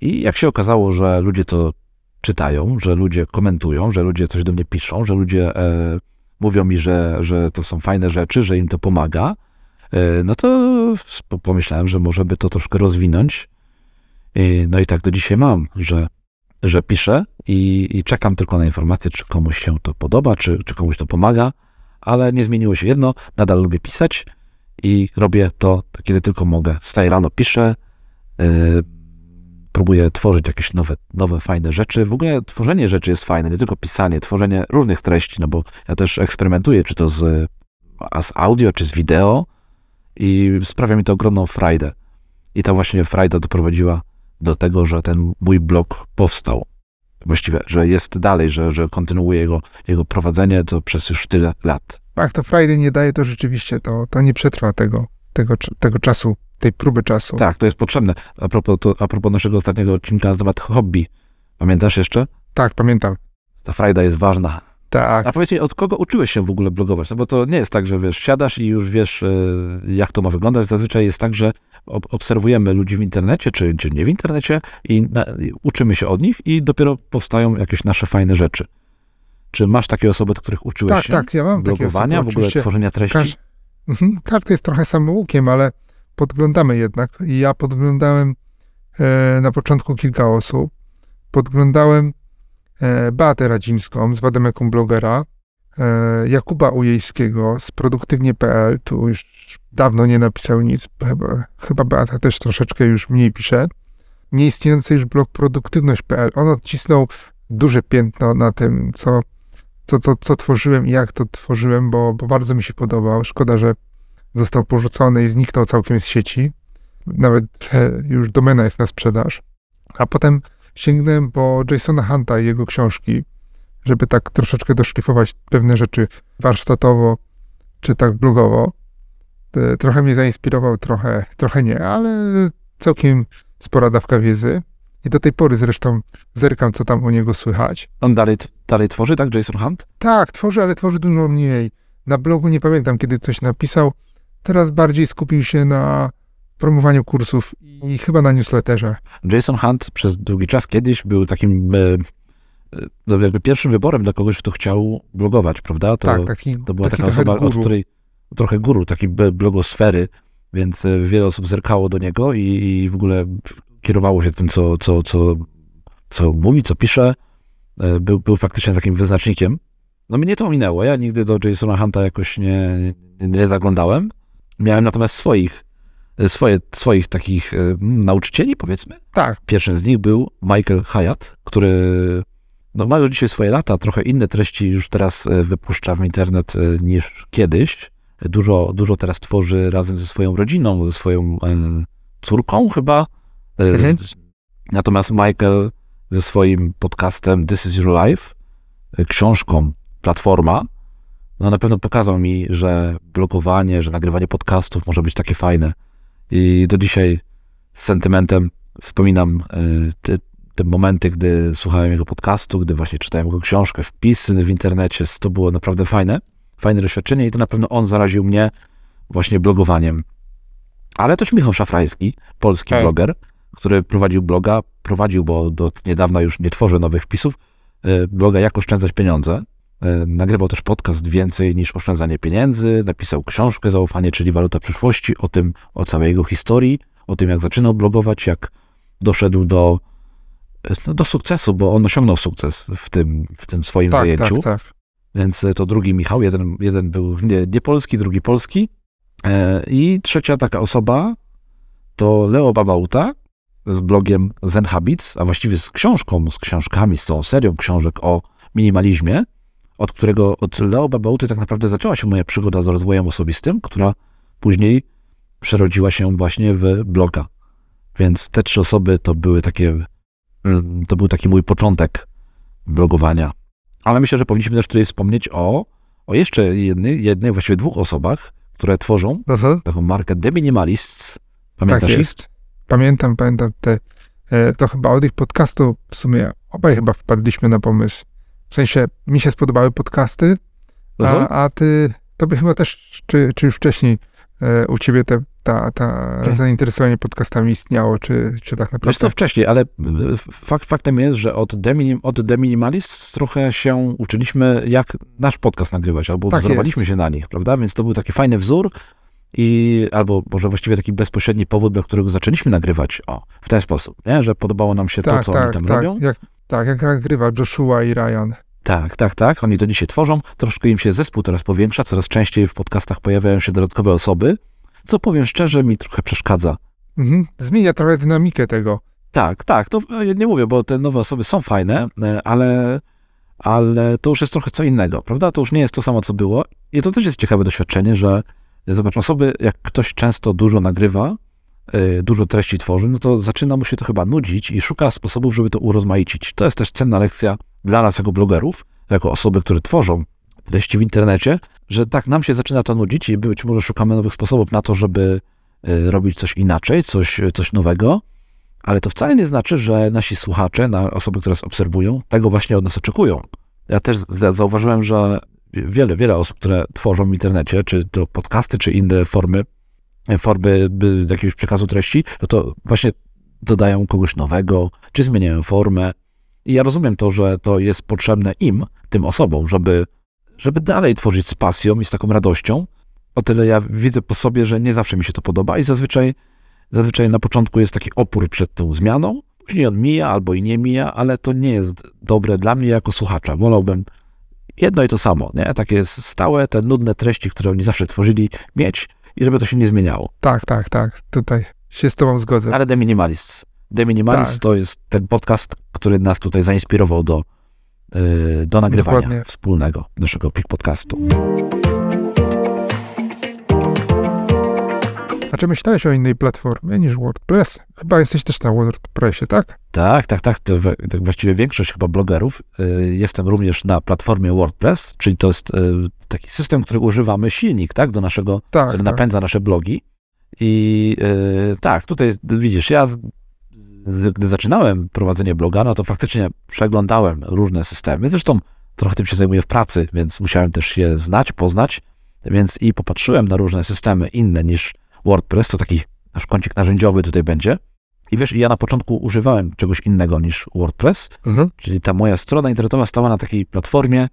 [SPEAKER 1] I jak się okazało, że ludzie to czytają, że ludzie komentują, że ludzie coś do mnie piszą, że ludzie e, mówią mi, że, że to są fajne rzeczy, że im to pomaga, no to po- pomyślałem, że może by to troszkę rozwinąć. I, no i tak do dzisiaj mam, że, że piszę i, i czekam tylko na informację, czy komuś się to podoba, czy, czy komuś to pomaga, ale nie zmieniło się jedno, nadal lubię pisać i robię to, kiedy tylko mogę. Wstaję rano, piszę, yy, próbuję tworzyć jakieś nowe, nowe, fajne rzeczy. W ogóle tworzenie rzeczy jest fajne, nie tylko pisanie, tworzenie różnych treści, no bo ja też eksperymentuję, czy to z, z audio, czy z wideo i sprawia mi to ogromną frajdę. I ta właśnie frajda doprowadziła do tego, że ten mój blog powstał. Właściwie, że jest dalej, że, że kontynuuje jego, jego prowadzenie to przez już tyle lat.
[SPEAKER 2] Jak to Friday nie daje, to rzeczywiście to, to nie przetrwa tego, tego, tego czasu, tej próby czasu.
[SPEAKER 1] Tak, to jest potrzebne. A propos, to, a propos naszego ostatniego odcinka na temat hobby. Pamiętasz jeszcze?
[SPEAKER 2] tak pamiętam.
[SPEAKER 1] Ta frajda jest ważna.
[SPEAKER 2] Tak.
[SPEAKER 1] A powiedz mi, od kogo uczyłeś się w ogóle blogować? No bo to nie jest tak, że wiesz, siadasz i już wiesz, e, jak to ma wyglądać. Zazwyczaj jest tak, że ob- obserwujemy ludzi w internecie, czy, czy nie w internecie i, na, i uczymy się od nich i dopiero powstają jakieś nasze fajne rzeczy. Czy masz takie osoby, od których uczyłeś
[SPEAKER 2] Tak,
[SPEAKER 1] się?
[SPEAKER 2] tak, ja mam takie
[SPEAKER 1] blogowania,
[SPEAKER 2] osoby,
[SPEAKER 1] w ogóle tworzenia treści?
[SPEAKER 2] Każ, mhm, każdy jest trochę samoukiem, ale podglądamy jednak. I ja podglądałem e, na początku kilka osób. Podglądałem Beatę Radzimską z Wademeką Blogera, e, Jakuba Ujejskiego z produktywnie.pl, tu już dawno nie napisał nic, chyba, chyba Beata też troszeczkę już mniej pisze. Nieistniejący już blog produktywność.pl, on odcisnął duże piętno na tym, co, co, co, co tworzyłem i jak to tworzyłem, bo, bo bardzo mi się podobał. Szkoda, że został porzucony i zniknął całkiem z sieci. Nawet e, już domena jest na sprzedaż. A potem sięgnąłem po Jasona Hunta i jego książki, żeby tak troszeczkę doszlifować pewne rzeczy warsztatowo, czy tak blogowo. E, Trochę mnie zainspirował, trochę, trochę nie, ale całkiem spora dawka wiedzy. I do tej pory zresztą zerkam, co tam u niego słychać.
[SPEAKER 1] On dalej, dalej tworzy, tak, Jason Hunt?
[SPEAKER 2] Tak, tworzy, ale tworzy dużo mniej. Na blogu nie pamiętam, kiedy coś napisał. Teraz bardziej skupił się na promowaniu kursów i chyba na newsletterze.
[SPEAKER 1] Jason Hunt przez długi czas kiedyś był takim e, e, no jakby pierwszym wyborem dla kogoś, kto chciał blogować, prawda? To,
[SPEAKER 2] tak, taki,
[SPEAKER 1] to była
[SPEAKER 2] taki
[SPEAKER 1] taka osoba, od
[SPEAKER 2] guru.
[SPEAKER 1] której trochę guru, taki blogosfery, więc e, wiele osób zerkało do niego i, i w ogóle kierowało się tym, co, co, co, co mówi, co pisze. Był, był faktycznie takim wyznacznikiem. No mnie to minęło. Ja nigdy do Jasona Hunta jakoś nie, nie, zaglądałem. Miałem natomiast swoich, swoje, swoich takich e, nauczycieli, powiedzmy.
[SPEAKER 2] Tak,
[SPEAKER 1] Pierwszym z nich był Michael Hyatt, który no, ma już dzisiaj swoje lata, trochę inne treści już teraz e, wypuszcza w internet e, niż kiedyś. Dużo, dużo teraz tworzy razem ze swoją rodziną, ze swoją córką chyba.
[SPEAKER 2] Mhm.
[SPEAKER 1] Natomiast Michael ze swoim podcastem This is Your Life, książką Platforma, no na pewno pokazał mi, że blogowanie, że nagrywanie podcastów może być takie fajne. I do dzisiaj z sentymentem wspominam e, te, te momenty, gdy słuchałem jego podcastu, gdy właśnie czytałem jego książkę, wpisy w internecie. To było naprawdę fajne, fajne doświadczenie i to na pewno on zaraził mnie właśnie blogowaniem. Ale też Michał Szafrański, polski
[SPEAKER 2] Tak.
[SPEAKER 1] bloger, który prowadził bloga, prowadził, bo do niedawna już nie tworzy nowych wpisów, e, bloga Jak oszczędzać pieniądze. E, Nagrywał też podcast Więcej niż oszczędzanie pieniędzy, napisał książkę Zaufanie, czyli waluta przyszłości, o tym, o całej jego historii, o tym, jak zaczynał blogować, jak doszedł do, e, no, do sukcesu, bo on osiągnął sukces w tym, w tym swoim
[SPEAKER 2] Tak,
[SPEAKER 1] zajęciu.
[SPEAKER 2] tak, tak.
[SPEAKER 1] Więc e, to drugi Michał, jeden, jeden był nie, nie polski, drugi polski. I trzecia taka osoba to Leo Babauta z blogiem Zen Habits, a właściwie z książką, z książkami, z tą serią książek o minimalizmie, od którego, od Leo Babauty tak naprawdę zaczęła się moja przygoda z rozwojem osobistym, która później przerodziła się właśnie w bloga. Więc te trzy osoby to były takie, mm, to był taki mój początek blogowania. Ale myślę, że powinniśmy też tutaj wspomnieć o, o jeszcze jednej, jednej, właściwie dwóch osobach, które tworzą
[SPEAKER 2] Aha,
[SPEAKER 1] taką markę The Minimalists.
[SPEAKER 2] tak
[SPEAKER 1] Pamiętasz ich?
[SPEAKER 2] jest. Pamiętam, pamiętam te, e, to chyba od ich podcastu w sumie obaj chyba wpadliśmy na pomysł. W sensie mi się spodobały podcasty, a, a ty, tobie chyba też, czy, czy już wcześniej e, u ciebie te, ta, ta
[SPEAKER 1] Tak.
[SPEAKER 2] zainteresowanie podcastami istniało, czy, czy tak
[SPEAKER 1] Wiesz
[SPEAKER 2] naprawdę?
[SPEAKER 1] to wcześniej, ale y, fakt, faktem jest, że od The, Minim, od The Minimalists trochę się uczyliśmy, jak nasz podcast nagrywać, albo
[SPEAKER 2] Tak
[SPEAKER 1] wzorowaliśmy się na nich, prawda? Więc to był taki fajny wzór i albo może właściwie taki bezpośredni powód, dla którego zaczęliśmy nagrywać o, w ten sposób, nie? że podobało nam się to,
[SPEAKER 2] tak,
[SPEAKER 1] co
[SPEAKER 2] tak,
[SPEAKER 1] oni tam
[SPEAKER 2] tak,
[SPEAKER 1] robią.
[SPEAKER 2] Jak, tak, jak nagrywa Joshua i Ryan.
[SPEAKER 1] Tak, tak, tak. Oni to dzisiaj tworzą. Troszkę im się zespół teraz powiększa. Coraz częściej w podcastach pojawiają się dodatkowe osoby, co powiem szczerze, mi trochę przeszkadza.
[SPEAKER 2] Mhm. Zmienia trochę dynamikę tego.
[SPEAKER 1] Tak, tak. To ja nie mówię, bo te nowe osoby są fajne, e, ale, ale to już jest trochę co innego, prawda? To już nie jest to samo, co było. I to też jest ciekawe doświadczenie, że zobacz, osoby, jak ktoś często dużo nagrywa, dużo treści tworzy, no to zaczyna mu się to chyba nudzić i szuka sposobów, żeby to urozmaicić. To jest też cenna lekcja dla nas jako blogerów, jako osoby, które tworzą treści w internecie, że tak, nam się zaczyna to nudzić i być może szukamy nowych sposobów na to, żeby e, robić coś inaczej, coś, coś nowego, ale to wcale nie znaczy, że nasi słuchacze, na osoby, które nas obserwują, tego właśnie od nas oczekują. Ja też za- zauważyłem, że wiele, wiele osób, które tworzą w internecie, czy to podcasty, czy inne formy, formy jakiegoś przekazu treści, no to właśnie dodają kogoś nowego, czy zmieniają formę. I ja rozumiem to, że to jest potrzebne im, tym osobom, żeby, żeby dalej tworzyć z pasją i z taką radością. O tyle ja widzę po sobie, że nie zawsze mi się to podoba i zazwyczaj, zazwyczaj na początku jest taki opór przed tą zmianą, później on mija albo i nie mija, ale to nie jest dobre dla mnie jako słuchacza. Wolałbym jedno i to samo, nie? Takie stałe, te nudne treści, które oni zawsze tworzyli, mieć i żeby to się nie zmieniało.
[SPEAKER 2] Tak, tak, tak. Tutaj się z tobą zgodzę.
[SPEAKER 1] Ale The Minimalists. The Minimalists
[SPEAKER 2] Tak.
[SPEAKER 1] to jest ten podcast, który nas tutaj zainspirował do, yy, do nagrywania
[SPEAKER 2] Dokładnie.
[SPEAKER 1] wspólnego naszego Pik Podcastu.
[SPEAKER 2] A czy myślałeś o innej platformie niż WordPress? Chyba jesteś też na WordPressie, tak?
[SPEAKER 1] Tak, tak, tak. To, we- tak właściwie większość chyba blogerów. y, Jestem również na platformie WordPress, czyli to jest y, taki system, który używamy, silnik, tak, do naszego,
[SPEAKER 2] Tak.
[SPEAKER 1] który
[SPEAKER 2] tak.
[SPEAKER 1] napędza nasze blogi. I y, tak, tutaj widzisz, ja gdy zaczynałem prowadzenie bloga, no to faktycznie przeglądałem różne systemy. Zresztą trochę tym się zajmuję w pracy, więc musiałem też je znać, poznać. Więc i popatrzyłem na różne systemy inne niż WordPress, to taki nasz kącik narzędziowy tutaj będzie. I wiesz, ja na początku używałem czegoś innego niż WordPress,
[SPEAKER 2] Mhm.
[SPEAKER 1] czyli ta moja strona internetowa stała na takiej platformie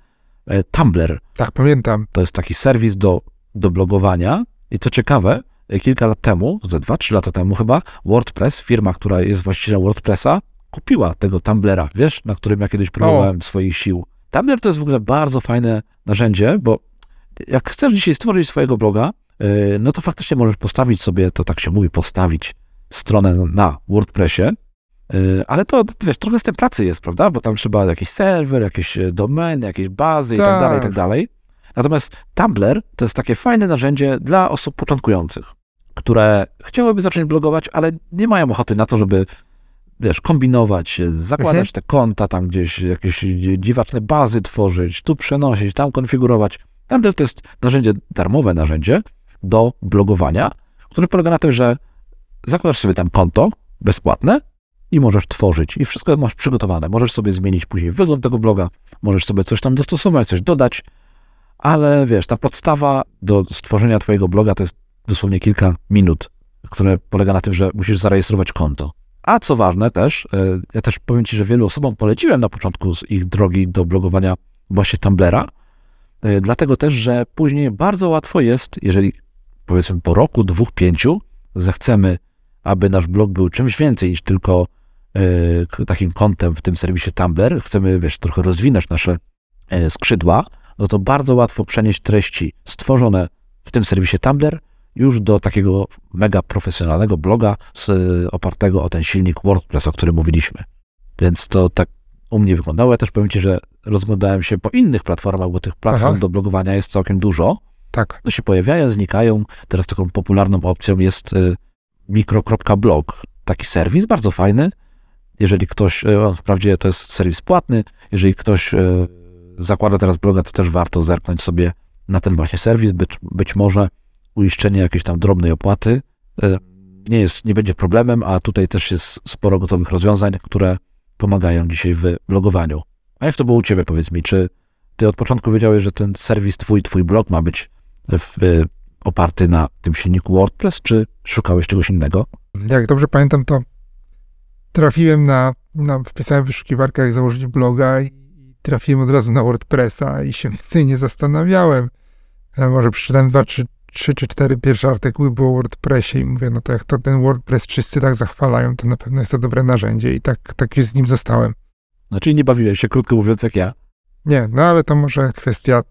[SPEAKER 1] e, Tumblr.
[SPEAKER 2] Tak, pamiętam.
[SPEAKER 1] To jest taki serwis do, do blogowania. I co ciekawe, e, kilka lat temu, ze 2-3 lata temu chyba, WordPress, firma, która jest właścicielem WordPressa, kupiła tego Tumblera, wiesz, na którym ja kiedyś próbowałem swoich sił. Tumblr to jest w ogóle bardzo fajne narzędzie, bo jak chcesz dzisiaj stworzyć swojego bloga, no to faktycznie możesz postawić sobie, to tak się mówi, postawić stronę na WordPressie, e, ale to, wiesz, trochę z tej pracy jest, prawda? Bo tam trzeba jakiś serwer, jakieś e, domeny, jakieś bazy i tak
[SPEAKER 2] Tak.
[SPEAKER 1] dalej, i tak dalej. Natomiast Tumblr to jest takie fajne narzędzie dla osób początkujących, które chciałyby zacząć blogować, ale nie mają ochoty na to, żeby wiesz, kombinować, e, zakładać
[SPEAKER 2] Mhm.
[SPEAKER 1] te konta tam gdzieś, jakieś dzi- dziwaczne bazy tworzyć, tu przenosić, tam konfigurować. Tumblr to jest narzędzie, darmowe narzędzie do blogowania, które polega na tym, że zakładasz sobie tam konto bezpłatne i możesz tworzyć i wszystko masz przygotowane. Możesz sobie zmienić później wygląd tego bloga, możesz sobie coś tam dostosować, coś dodać, ale wiesz, ta podstawa do stworzenia twojego bloga to jest dosłownie kilka minut, które polega na tym, że musisz zarejestrować konto. A co ważne też, e, ja też powiem Ci, że wielu osobom poleciłem na początku z ich drogi do blogowania właśnie Tumblera, e, dlatego też, że później bardzo łatwo jest, jeżeli powiedzmy po roku, dwóch, pięciu, zechcemy, aby nasz blog był czymś więcej niż tylko e, takim kontem w tym serwisie Tumblr, chcemy, wiesz, trochę rozwinąć nasze e, skrzydła, no to bardzo łatwo przenieść treści stworzone w tym serwisie Tumblr już do takiego mega profesjonalnego bloga z, opartego o ten silnik WordPress, o którym mówiliśmy. Więc to tak u mnie wyglądało. Ja też powiem Ci, że rozglądałem się po innych platformach, bo tych platform
[SPEAKER 2] Aha.
[SPEAKER 1] do blogowania jest całkiem dużo.
[SPEAKER 2] Tak.
[SPEAKER 1] No się pojawiają, znikają. Teraz taką popularną opcją jest y, mikro.blog. Taki serwis, bardzo fajny. Jeżeli ktoś, y, on wprawdzie to jest serwis płatny, jeżeli ktoś y, zakłada teraz bloga, to też warto zerknąć sobie na ten właśnie serwis. Być, być może uiszczenie jakiejś tam drobnej opłaty nie, jest, nie będzie problemem, a tutaj też jest sporo gotowych rozwiązań, które pomagają dzisiaj w blogowaniu. A jak to było u Ciebie, powiedz mi, czy Ty od początku wiedziałeś, że ten serwis Twój, Twój blog ma być w, y, oparty na tym silniku WordPress, czy szukałeś czegoś innego?
[SPEAKER 2] Jak dobrze pamiętam, to trafiłem na, na wpisałem w wyszukiwarkę, jak założyć bloga i trafiłem od razu na WordPressa i się więcej nie zastanawiałem. Ja może przeczytałem dwa, trzy, trzy czy cztery pierwsze artykuły było o WordPressie i mówię, no to jak to ten WordPress wszyscy tak zachwalają, to na pewno jest to dobre narzędzie i tak, tak z nim zostałem.
[SPEAKER 1] Znaczy nie bawiłeś się, krótko mówiąc, jak ja.
[SPEAKER 2] Nie, no ale to może kwestia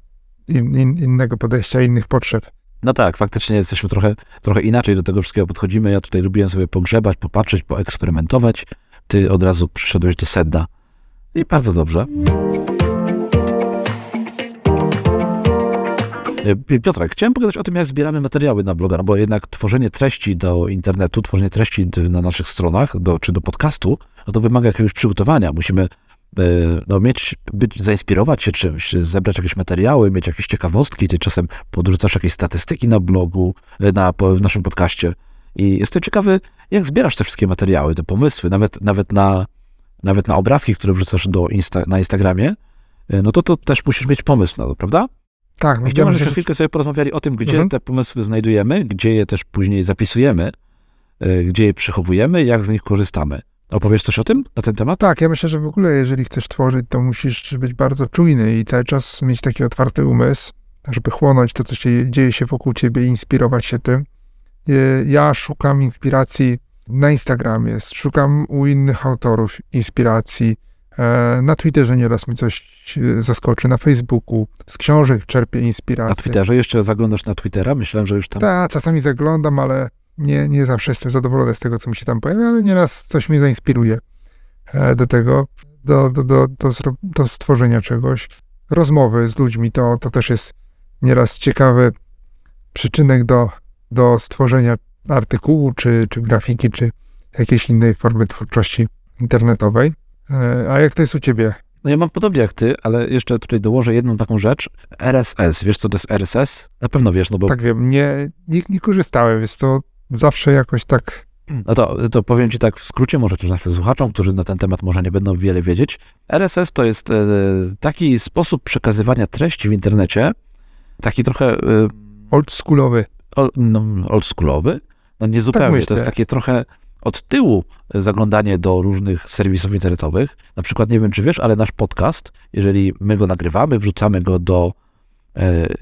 [SPEAKER 2] in, in, innego podejścia, innych potrzeb.
[SPEAKER 1] No tak, faktycznie jesteśmy trochę, trochę inaczej do tego wszystkiego podchodzimy. Ja tutaj lubiłem sobie pogrzebać, popatrzeć, poeksperymentować. Ty od razu przyszedłeś do sedna. I bardzo dobrze. E, Piotrek, chciałem pogadać o tym, jak zbieramy materiały na bloga, no bo jednak tworzenie treści do internetu, tworzenie treści na naszych stronach, do, czy do podcastu, no to wymaga jakiegoś przygotowania. Musimy no, mieć, być, zainspirować się czymś, zebrać jakieś materiały, mieć jakieś ciekawostki, ty czasem podrzucasz jakieś statystyki na blogu, e, na, w naszym podcaście. I jestem ciekawy, jak zbierasz te wszystkie materiały, te pomysły, nawet, nawet, na, nawet na obrazki, które wrzucasz do Insta, na Instagramie, e, no to, to też musisz mieć pomysł na to, prawda?
[SPEAKER 2] Tak, no
[SPEAKER 1] I chciałbym, żebyśmy
[SPEAKER 2] że
[SPEAKER 1] chwilkę sobie porozmawiali o tym, gdzie
[SPEAKER 2] Mhm.
[SPEAKER 1] te pomysły znajdujemy, gdzie je też później zapisujemy, e, gdzie je przechowujemy, jak z nich korzystamy. Opowiesz coś o tym, na ten temat?
[SPEAKER 2] Tak, ja myślę, że w ogóle jeżeli chcesz tworzyć, to musisz być bardzo czujny i cały czas mieć taki otwarty umysł, żeby chłonąć to, co się dzieje się wokół ciebie i inspirować się tym. Ja szukam inspiracji na Instagramie, szukam u innych autorów inspiracji. E, Na Twitterze nieraz mi coś e, zaskoczy, na Facebooku, z książek czerpię inspirację.
[SPEAKER 1] Na Twitterze jeszcze zaglądasz na Twittera? Myślałem, że już tam...
[SPEAKER 2] Tak, czasami zaglądam, ale nie, nie zawsze jestem zadowolony z tego, co mi się tam pojawia, ale nieraz coś mnie zainspiruje e, do tego, do, do, do, do, stworzenia czegoś. Rozmowy z ludźmi to, to też jest nieraz ciekawy przyczynek do, do stworzenia artykułu, czy, czy grafiki, czy jakiejś innej formy twórczości internetowej. E, A jak to jest u ciebie?
[SPEAKER 1] No ja mam podobnie jak ty, ale jeszcze tutaj dołożę jedną taką rzecz. RSS. Wiesz, co to jest RSS? Na pewno wiesz, no bo...
[SPEAKER 2] Tak wiem, nie, nie, nie korzystałem, jest to zawsze jakoś tak
[SPEAKER 1] No to, to powiem ci tak w skrócie, może też naszym słuchaczom, którzy na ten temat może nie będą wiele wiedzieć. RSS to jest e, taki sposób przekazywania treści w internecie, taki trochę e,
[SPEAKER 2] oldschoolowy.
[SPEAKER 1] o- no, oldschoolowy, no nie zupełnie,
[SPEAKER 2] myślę.
[SPEAKER 1] to jest takie trochę od tyłu zaglądanie do różnych serwisów internetowych. Na przykład, nie wiem czy wiesz, ale nasz podcast, jeżeli my go nagrywamy, wrzucamy go do, e,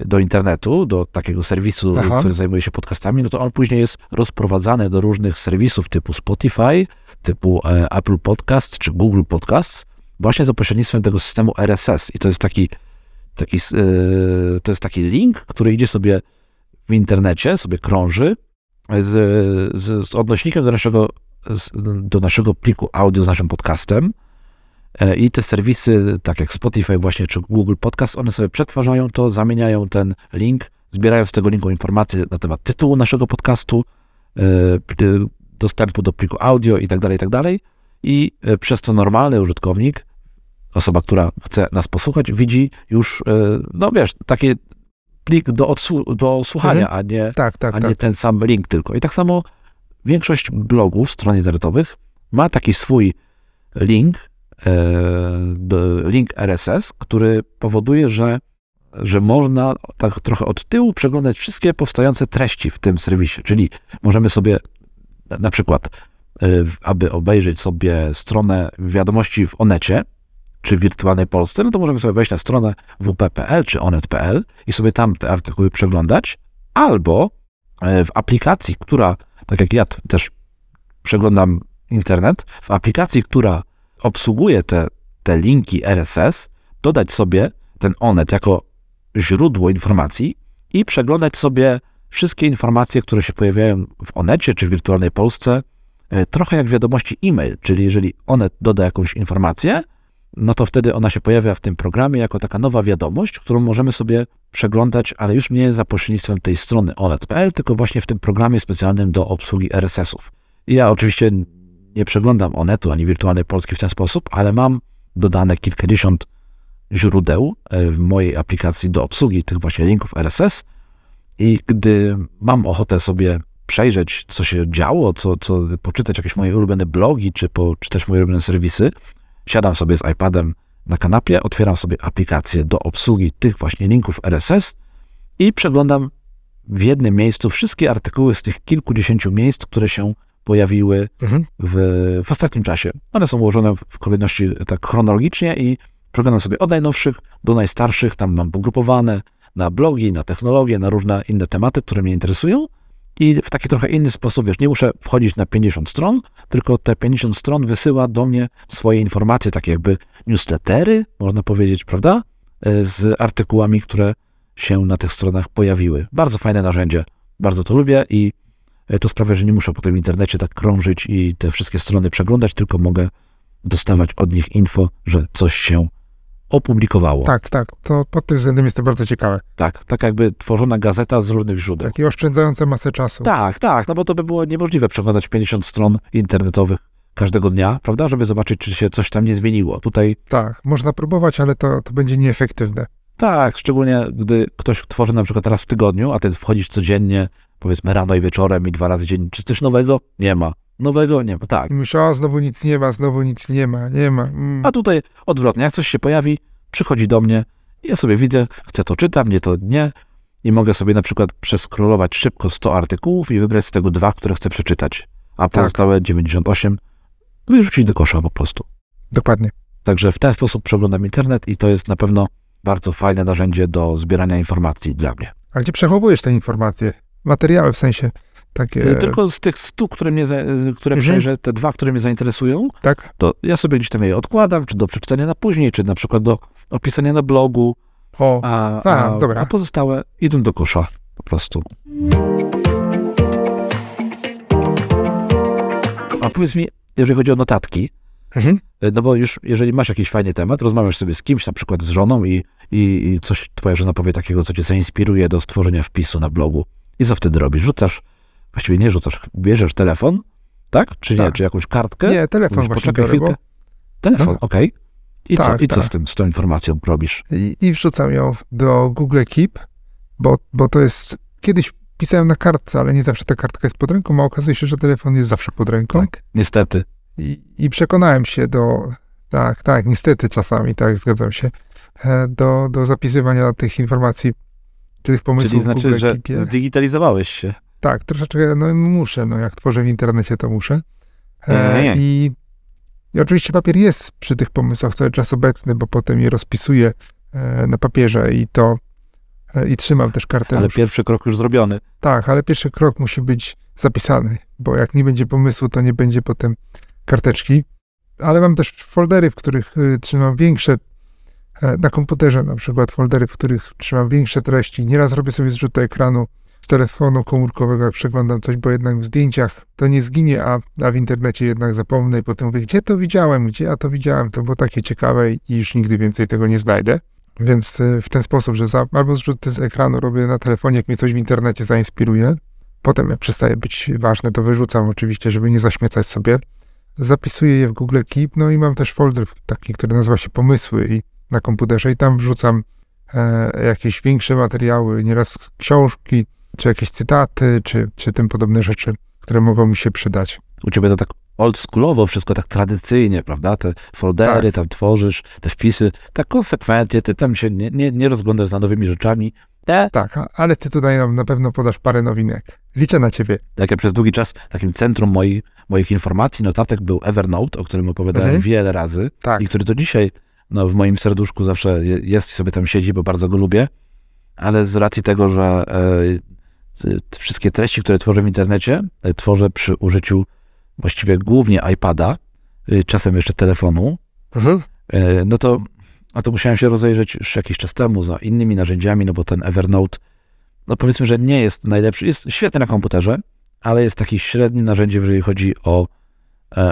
[SPEAKER 1] do internetu, do takiego serwisu,
[SPEAKER 2] Aha.
[SPEAKER 1] który zajmuje się podcastami, no to on później jest rozprowadzany do różnych serwisów typu Spotify, typu e, Apple Podcast czy Google Podcasts, właśnie za pośrednictwem tego systemu RSS. I to jest taki, taki, e, to jest taki link, który idzie sobie w internecie, sobie krąży z, z, z odnośnikiem do naszego, z, do naszego pliku audio z naszym podcastem. E, I te serwisy, tak jak Spotify właśnie, czy Google Podcast, one sobie przetwarzają to, zamieniają ten link, zbierają z tego linku informacje na temat tytułu naszego podcastu, e, dostępu do pliku audio i tak dalej, i tak dalej. I e, przez to normalny użytkownik, osoba, która chce nas posłuchać, widzi już, no wiesz, taki plik do, odsłu- do słuchania, a nie
[SPEAKER 2] Tak, tak,
[SPEAKER 1] a
[SPEAKER 2] tak.
[SPEAKER 1] nie ten sam link tylko. I tak samo większość blogów, stron internetowych ma taki swój link, link RSS, który powoduje, że że można tak trochę od tyłu przeglądać wszystkie powstające treści w tym serwisie. Czyli możemy sobie na- przykład, w- aby obejrzeć sobie stronę wiadomości w Onecie, czy wirtualnej Polsce, no to możemy sobie wejść na stronę wp.pl czy onet.pl i sobie tam te artykuły przeglądać, albo e, w aplikacji, która, tak jak ja też przeglądam internet, w aplikacji, która obsługuje te, te linki RSS, dodać sobie ten Onet jako źródło informacji i przeglądać sobie wszystkie informacje, które się pojawiają w Onecie czy w wirtualnej Polsce, e, trochę jak wiadomości e-mail, czyli jeżeli Onet doda jakąś informację, no to wtedy ona się pojawia w tym programie jako taka nowa wiadomość, którą możemy sobie przeglądać, ale już nie za pośrednictwem tej strony onet.pl, tylko właśnie w tym programie specjalnym do obsługi RSS-ów. Ja oczywiście nie przeglądam Onetu ani wirtualnej Polski w ten sposób, ale mam dodane kilkadziesiąt źródeł e, w mojej aplikacji do obsługi tych właśnie linków RSS i gdy mam ochotę sobie przejrzeć, co się działo, co, co poczytać jakieś moje ulubione blogi, czy poczytać moje ulubione serwisy, siadam sobie z iPadem na kanapie, otwieram sobie aplikację do obsługi tych właśnie linków RSS i przeglądam w jednym miejscu wszystkie artykuły z tych kilkudziesięciu miejsc, które się pojawiły
[SPEAKER 2] Mhm.
[SPEAKER 1] w, w ostatnim czasie. One są ułożone w- kolejności tak chronologicznie i przeglądam sobie od najnowszych do najstarszych, tam mam pogrupowane na blogi, na technologię, na różne inne tematy, które mnie interesują i w taki trochę inny sposób, wiesz, nie muszę wchodzić na 50 stron, tylko te 50 stron wysyła do mnie swoje informacje, takie jakby newslettery, można powiedzieć, prawda, E, z artykułami, które się na tych stronach pojawiły. Bardzo fajne narzędzie, bardzo to lubię i e, to sprawia, że nie muszę potem w internecie tak krążyć i te wszystkie strony przeglądać, tylko mogę dostawać od nich info, że coś się opublikowało.
[SPEAKER 2] Tak, tak. To pod tym względem jest to bardzo ciekawe.
[SPEAKER 1] tak, tak jakby tworzona gazeta z różnych źródeł.
[SPEAKER 2] Takie oszczędzające masę czasu.
[SPEAKER 1] Tak, tak, no bo to by było niemożliwe przeglądać 50 stron internetowych każdego dnia, prawda, żeby zobaczyć, czy się coś tam nie zmieniło. Tutaj
[SPEAKER 2] Tak, można próbować, ale to, to będzie nieefektywne.
[SPEAKER 1] tak, szczególnie gdy ktoś tworzy na przykład raz w tygodniu, a ty wchodzisz codziennie, powiedzmy rano i wieczorem i dwa razy dziennie. Czy coś nowego? Nie ma. Nowego? Nie ma, tak.
[SPEAKER 2] Myślę, o, znowu nic nie ma, znowu nic nie ma, nie ma. Mm.
[SPEAKER 1] A tutaj odwrotnie, jak coś się pojawi, przychodzi do mnie, ja sobie widzę, chcę to czytam, nie to nie i mogę sobie na przykład przeskrolować szybko 100 artykułów i wybrać z tego dwa, które chcę przeczytać, a pozostałe 98 wyrzucić do kosza po prostu.
[SPEAKER 2] Dokładnie.
[SPEAKER 1] Także w ten sposób przeglądam internet i to jest na pewno bardzo fajne narzędzie do zbierania informacji dla mnie.
[SPEAKER 2] A gdzie przechowujesz te informacje? Materiały w sensie takie.
[SPEAKER 1] Y, Tylko z tych 100, które mnie, y, które
[SPEAKER 2] Mhm.
[SPEAKER 1] przejrzę, te dwa, które mnie zainteresują,
[SPEAKER 2] Tak?
[SPEAKER 1] to ja sobie gdzieś tam je odkładam, czy do przeczytania na później, czy na przykład do opisania na blogu,
[SPEAKER 2] O,
[SPEAKER 1] a,
[SPEAKER 2] A,
[SPEAKER 1] a, a pozostałe idą do kosza po prostu. A powiedz mi, jeżeli chodzi o notatki,
[SPEAKER 2] mhm.
[SPEAKER 1] y, no bo już jeżeli masz jakiś fajny temat, rozmawiasz sobie z kimś, na przykład z żoną i, i, i coś twoja żona powie takiego, co cię zainspiruje do stworzenia wpisu na blogu. I co wtedy robisz? Rzucasz, właściwie nie rzucasz, bierzesz telefon, tak? Czy nie?
[SPEAKER 2] Tak.
[SPEAKER 1] Czy jakąś kartkę?
[SPEAKER 2] Nie, telefon
[SPEAKER 1] Mówisz,
[SPEAKER 2] właśnie
[SPEAKER 1] poczekaj chwilkę. Telefon,
[SPEAKER 2] No.
[SPEAKER 1] okej. I, co,
[SPEAKER 2] Tak,
[SPEAKER 1] I co
[SPEAKER 2] tak.
[SPEAKER 1] z tym, z tą informacją robisz?
[SPEAKER 2] i, i wrzucam ją do Google Keep, bo, bo to jest. Kiedyś pisałem na kartce, ale nie zawsze ta kartka jest pod ręką, a okazuje się, że telefon jest zawsze pod ręką.
[SPEAKER 1] Tak, niestety.
[SPEAKER 2] I, I przekonałem się do. Tak, tak, niestety czasami, tak, zgadzam się. e, Do, do zapisywania tych informacji, tych pomysłów
[SPEAKER 1] Czyli znaczy,
[SPEAKER 2] Google
[SPEAKER 1] że
[SPEAKER 2] Keepie.
[SPEAKER 1] zdigitalizowałeś się.
[SPEAKER 2] Tak, troszeczkę, no muszę, no jak tworzę w internecie, to muszę. E,
[SPEAKER 1] Nie, nie.
[SPEAKER 2] I, I oczywiście papier jest przy tych pomysłach cały czas obecny, bo potem je rozpisuję e, na papierze i to e, i trzymam też kartę.
[SPEAKER 1] Ale pierwszy krok już zrobiony.
[SPEAKER 2] Tak, ale pierwszy krok musi być zapisany, bo jak nie będzie pomysłu, to nie będzie potem karteczki. Ale mam też foldery, w których y, trzymam większe, na komputerze na przykład foldery, w których trzymam większe treści. Nieraz robię sobie zrzut ekranu z telefonu komórkowego, jak przeglądam coś, bo jednak w zdjęciach to nie zginie, a, a w internecie jednak zapomnę i potem mówię, gdzie to widziałem, gdzie ja to widziałem, to było takie ciekawe i już nigdy więcej tego nie znajdę. Więc y, w ten sposób, że za, albo zrzuty z ekranu robię na telefonie, jak mnie coś w internecie zainspiruje. Potem jak przestaje być ważne, to wyrzucam oczywiście, żeby nie zaśmiecać sobie. Zapisuję je w Google Keep, no i mam też folder taki, który nazywa się Pomysły i na komputerze i tam wrzucam e, jakieś większe materiały, nieraz książki, czy jakieś cytaty, czy, czy tym podobne rzeczy, które mogą mi się przydać.
[SPEAKER 1] U ciebie to tak oldschoolowo, wszystko tak tradycyjnie, prawda? Te foldery
[SPEAKER 2] Tak.
[SPEAKER 1] tam tworzysz, te wpisy, tak konsekwentnie, ty tam się nie, nie, nie rozglądasz za nowymi rzeczami. Te,
[SPEAKER 2] Tak, ale ty tutaj nam na pewno podasz parę nowinek. Liczę na ciebie.
[SPEAKER 1] tak jak przez długi czas takim centrum moi, moich informacji, notatek był Evernote, o którym opowiadałem
[SPEAKER 2] Mhm.
[SPEAKER 1] wiele razy
[SPEAKER 2] Tak.
[SPEAKER 1] i który do dzisiaj no, w moim serduszku zawsze je- jest i sobie tam siedzi, bo bardzo go lubię, ale z racji tego, że e, wszystkie treści, które tworzę w internecie, e, tworzę przy użyciu właściwie głównie iPada, e, czasem jeszcze telefonu,
[SPEAKER 2] Mhm.
[SPEAKER 1] no to, no to musiałem się rozejrzeć już jakiś czas temu za innymi narzędziami, no bo ten Evernote, no powiedzmy, że nie jest najlepszy, jest świetny na komputerze, ale jest taki średnim narzędziem, jeżeli chodzi o,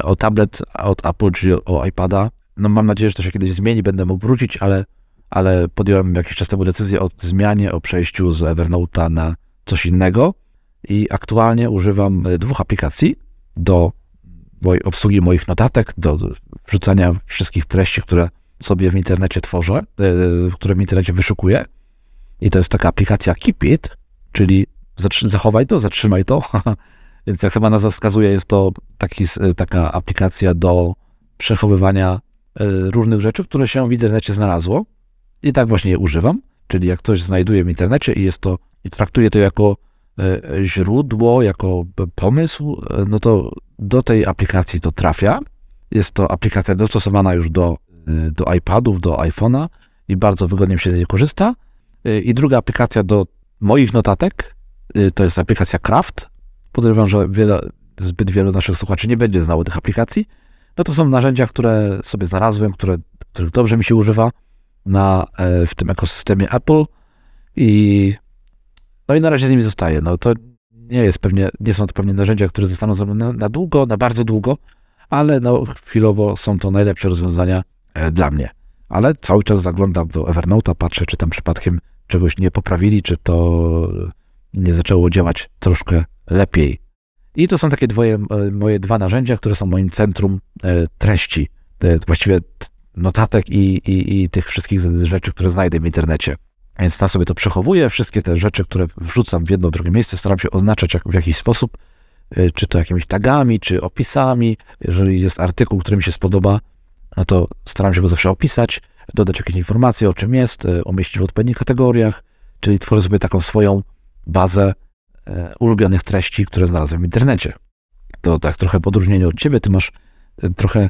[SPEAKER 1] o tablet od Apple, czyli o iPada. No mam nadzieję, że to się kiedyś zmieni, będę mógł wrócić, ale, ale podjąłem jakiś czas temu decyzję o zmianie, o przejściu z Evernote'a na coś innego i aktualnie używam e, dwóch aplikacji do obsługi moich notatek, do wrzucania wszystkich treści, które sobie w internecie tworzę, e, które w internecie wyszukuję. I to jest taka aplikacja Keep It, czyli zachowaj to, zatrzymaj to. Więc jak sama nazwa wskazuje, jest to taki, taka aplikacja do przechowywania e, różnych rzeczy, które się w internecie znalazło. I tak właśnie je używam. Czyli jak coś znajduję w internecie i jest to, i traktuję to jako e, źródło, jako pomysł, e, no to do tej aplikacji to trafia. Jest to aplikacja dostosowana już do, e, do iPadów, do iPhone'a i bardzo wygodnie się z niej korzysta. E, I druga aplikacja do moich notatek to jest aplikacja Craft. Podejrzewam, że wiele, zbyt wielu naszych słuchaczy nie będzie znało tych aplikacji. No to są narzędzia, które sobie znalazłem, które, których dobrze mi się używa na, e, w tym ekosystemie Apple i no i na razie z nimi zostaję. No to nie jest pewnie, nie są to pewnie narzędzia, które zostaną ze mną na, na długo, na bardzo długo, ale no chwilowo są to najlepsze rozwiązania e, dla mnie. Ale cały czas zaglądam do Evernote'a, patrzę, czy tam przypadkiem czegoś nie poprawili, czy to nie zaczęło działać troszkę lepiej. I to są takie dwoje, e, moje dwa narzędzia, które są moim centrum e, treści, właściwie notatek i, i, i tych wszystkich rzeczy, które znajdę w internecie. Więc na sobie to przechowuję, wszystkie te rzeczy, które wrzucam w jedno, drugie miejsce, staram się oznaczać jak, w jakiś sposób, e, czy to jakimiś tagami, czy opisami. Jeżeli jest artykuł, który mi się spodoba, no to staram się go zawsze opisać, dodać jakieś informacje, o czym jest, umieścić w odpowiednich kategoriach, czyli tworzę sobie taką swoją bazę ulubionych treści, które znalazłem w internecie. To tak trochę w odróżnieniu od ciebie, ty masz e, trochę,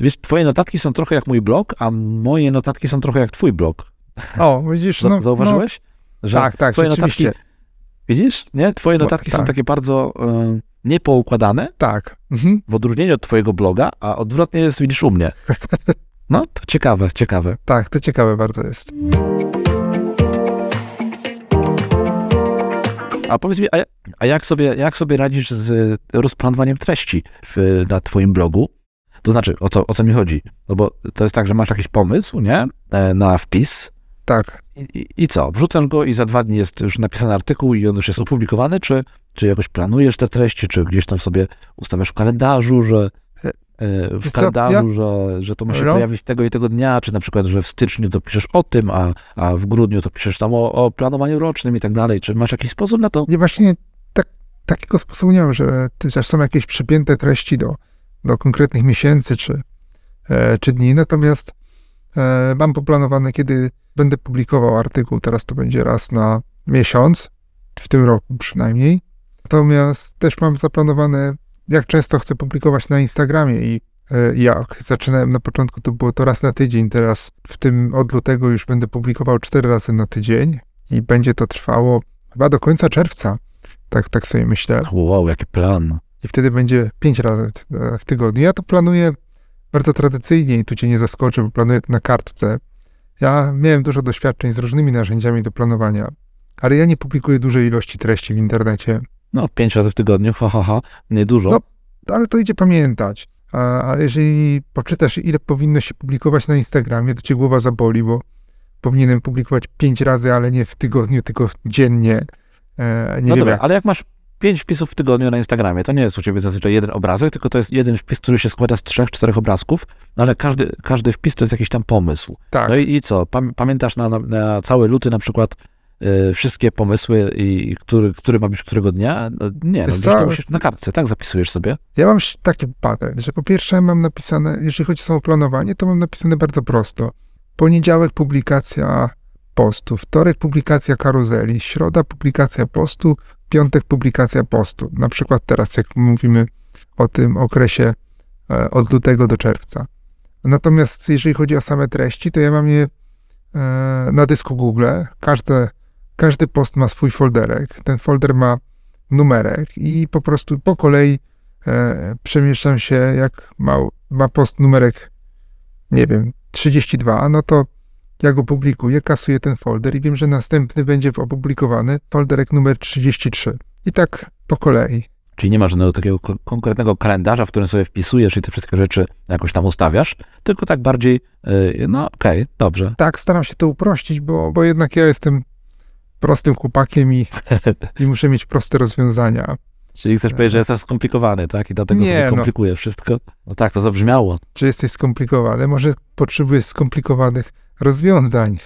[SPEAKER 1] wiesz, twoje notatki są trochę jak mój blog, a moje notatki są trochę jak twój blog.
[SPEAKER 2] O, widzisz,
[SPEAKER 1] Za-
[SPEAKER 2] no,
[SPEAKER 1] Zauważyłeś?
[SPEAKER 2] No,
[SPEAKER 1] Że
[SPEAKER 2] tak, tak,
[SPEAKER 1] twoje notatki, widzisz, nie? Twoje
[SPEAKER 2] Bo-
[SPEAKER 1] notatki są
[SPEAKER 2] tak.
[SPEAKER 1] takie bardzo e, niepoukładane,
[SPEAKER 2] Tak. Mhm.
[SPEAKER 1] w odróżnieniu od twojego bloga, a odwrotnie jest, widzisz, u mnie. No, to ciekawe, ciekawe.
[SPEAKER 2] Tak, to ciekawe bardzo jest.
[SPEAKER 1] A powiedz mi, a, a jak, sobie, jak sobie radzisz z rozplanowaniem treści w, na twoim blogu? To znaczy, o co, o co mi chodzi? No bo to jest tak, że masz jakiś pomysł, nie? E, Na wpis
[SPEAKER 2] Tak.
[SPEAKER 1] i, i, co? Wrzucasz go i za dwa dni jest już napisany artykuł i on już jest opublikowany, czy, czy jakoś planujesz te treści, czy gdzieś tam sobie ustawiasz w kalendarzu, że e, w
[SPEAKER 2] Wiesz co,
[SPEAKER 1] kalendarzu, że, że to ma się
[SPEAKER 2] No.
[SPEAKER 1] pojawić tego i tego dnia, czy na przykład, że w styczniu to piszesz o tym, a, a w grudniu to piszesz tam o, o planowaniu rocznym i tak dalej. Czy masz jakiś sposób na to?
[SPEAKER 2] Nie, właśnie tak, takiego sposobu nie mam, że też są jakieś przypięte treści do, do konkretnych miesięcy czy, e, czy dni, natomiast e, mam poplanowane, kiedy będę publikował artykuł, teraz to będzie raz na miesiąc, w tym roku przynajmniej. Natomiast też mam zaplanowane, jak często chcę publikować na Instagramie i e, jak. Zaczynałem na początku, to było to raz na tydzień, teraz w tym od lutego już będę publikował cztery razy na tydzień i będzie to trwało chyba do końca czerwca. Tak, tak sobie myślę.
[SPEAKER 1] Wow, jaki plan.
[SPEAKER 2] I wtedy będzie pięć razy e, w tygodniu. Ja to planuję bardzo tradycyjnie i tu cię nie zaskoczę, bo planuję to na kartce. Ja miałem dużo doświadczeń z różnymi narzędziami do planowania, ale ja nie publikuję dużej ilości treści w internecie.
[SPEAKER 1] No, pięć razy w tygodniu, ha, ha, ha. Nie dużo.
[SPEAKER 2] No. Ale to idzie pamiętać. A, jeżeli poczytasz, ile powinno się publikować na Instagramie, to cię głowa zaboli, bo powinienem publikować pięć razy, ale nie w tygodniu, tylko dziennie. E, nie
[SPEAKER 1] no
[SPEAKER 2] wiem,
[SPEAKER 1] dobra,
[SPEAKER 2] jak-
[SPEAKER 1] ale jak masz pięć wpisów w tygodniu na Instagramie, to nie jest u ciebie zazwyczaj jeden obrazek, tylko to jest jeden wpis, który się składa z trzech, czterech obrazków, no ale każdy, każdy wpis to jest jakiś tam pomysł.
[SPEAKER 2] tak.
[SPEAKER 1] No i, i co? Pam, pamiętasz na, na, na cały luty na przykład wszystkie pomysły i który, który ma być którego dnia? No, nie, no, to musisz na kartce, tak? Zapisujesz sobie.
[SPEAKER 2] Ja mam taki patent, że po pierwsze mam napisane, jeżeli chodzi o samoplanowanie, to mam napisane bardzo prosto. Poniedziałek publikacja postu, wtorek publikacja karuzeli, środa publikacja postu, piątek publikacja postu. Na przykład teraz, jak mówimy o tym okresie e, od lutego do czerwca. Natomiast jeżeli chodzi o same treści, to ja mam je e, na dysku Google. Każde, każdy post ma swój folderek. Ten folder ma numerek i po prostu po kolei e, przemieszczam się, jak ma, ma post numerek, nie wiem, 32, no to ja go publikuję, kasuję ten folder i wiem, że następny będzie opublikowany folderek numer 33. I tak po kolei.
[SPEAKER 1] Czyli nie ma żadnego takiego ko- konkretnego kalendarza, w którym sobie wpisujesz i te wszystkie rzeczy jakoś tam ustawiasz, tylko tak bardziej, y, no okej, dobrze.
[SPEAKER 2] Tak, staram się to uprościć, bo, bo jednak ja jestem prostym chłopakiem i, i muszę mieć proste rozwiązania.
[SPEAKER 1] Czyli chcesz powiedzieć, że jest to skomplikowany, tak? I dlatego
[SPEAKER 2] Nie,
[SPEAKER 1] sobie
[SPEAKER 2] no.
[SPEAKER 1] komplikuje wszystko. No tak, to zabrzmiało.
[SPEAKER 2] Czy jesteś skomplikowany? Może potrzebujesz skomplikowanych rozwiązań,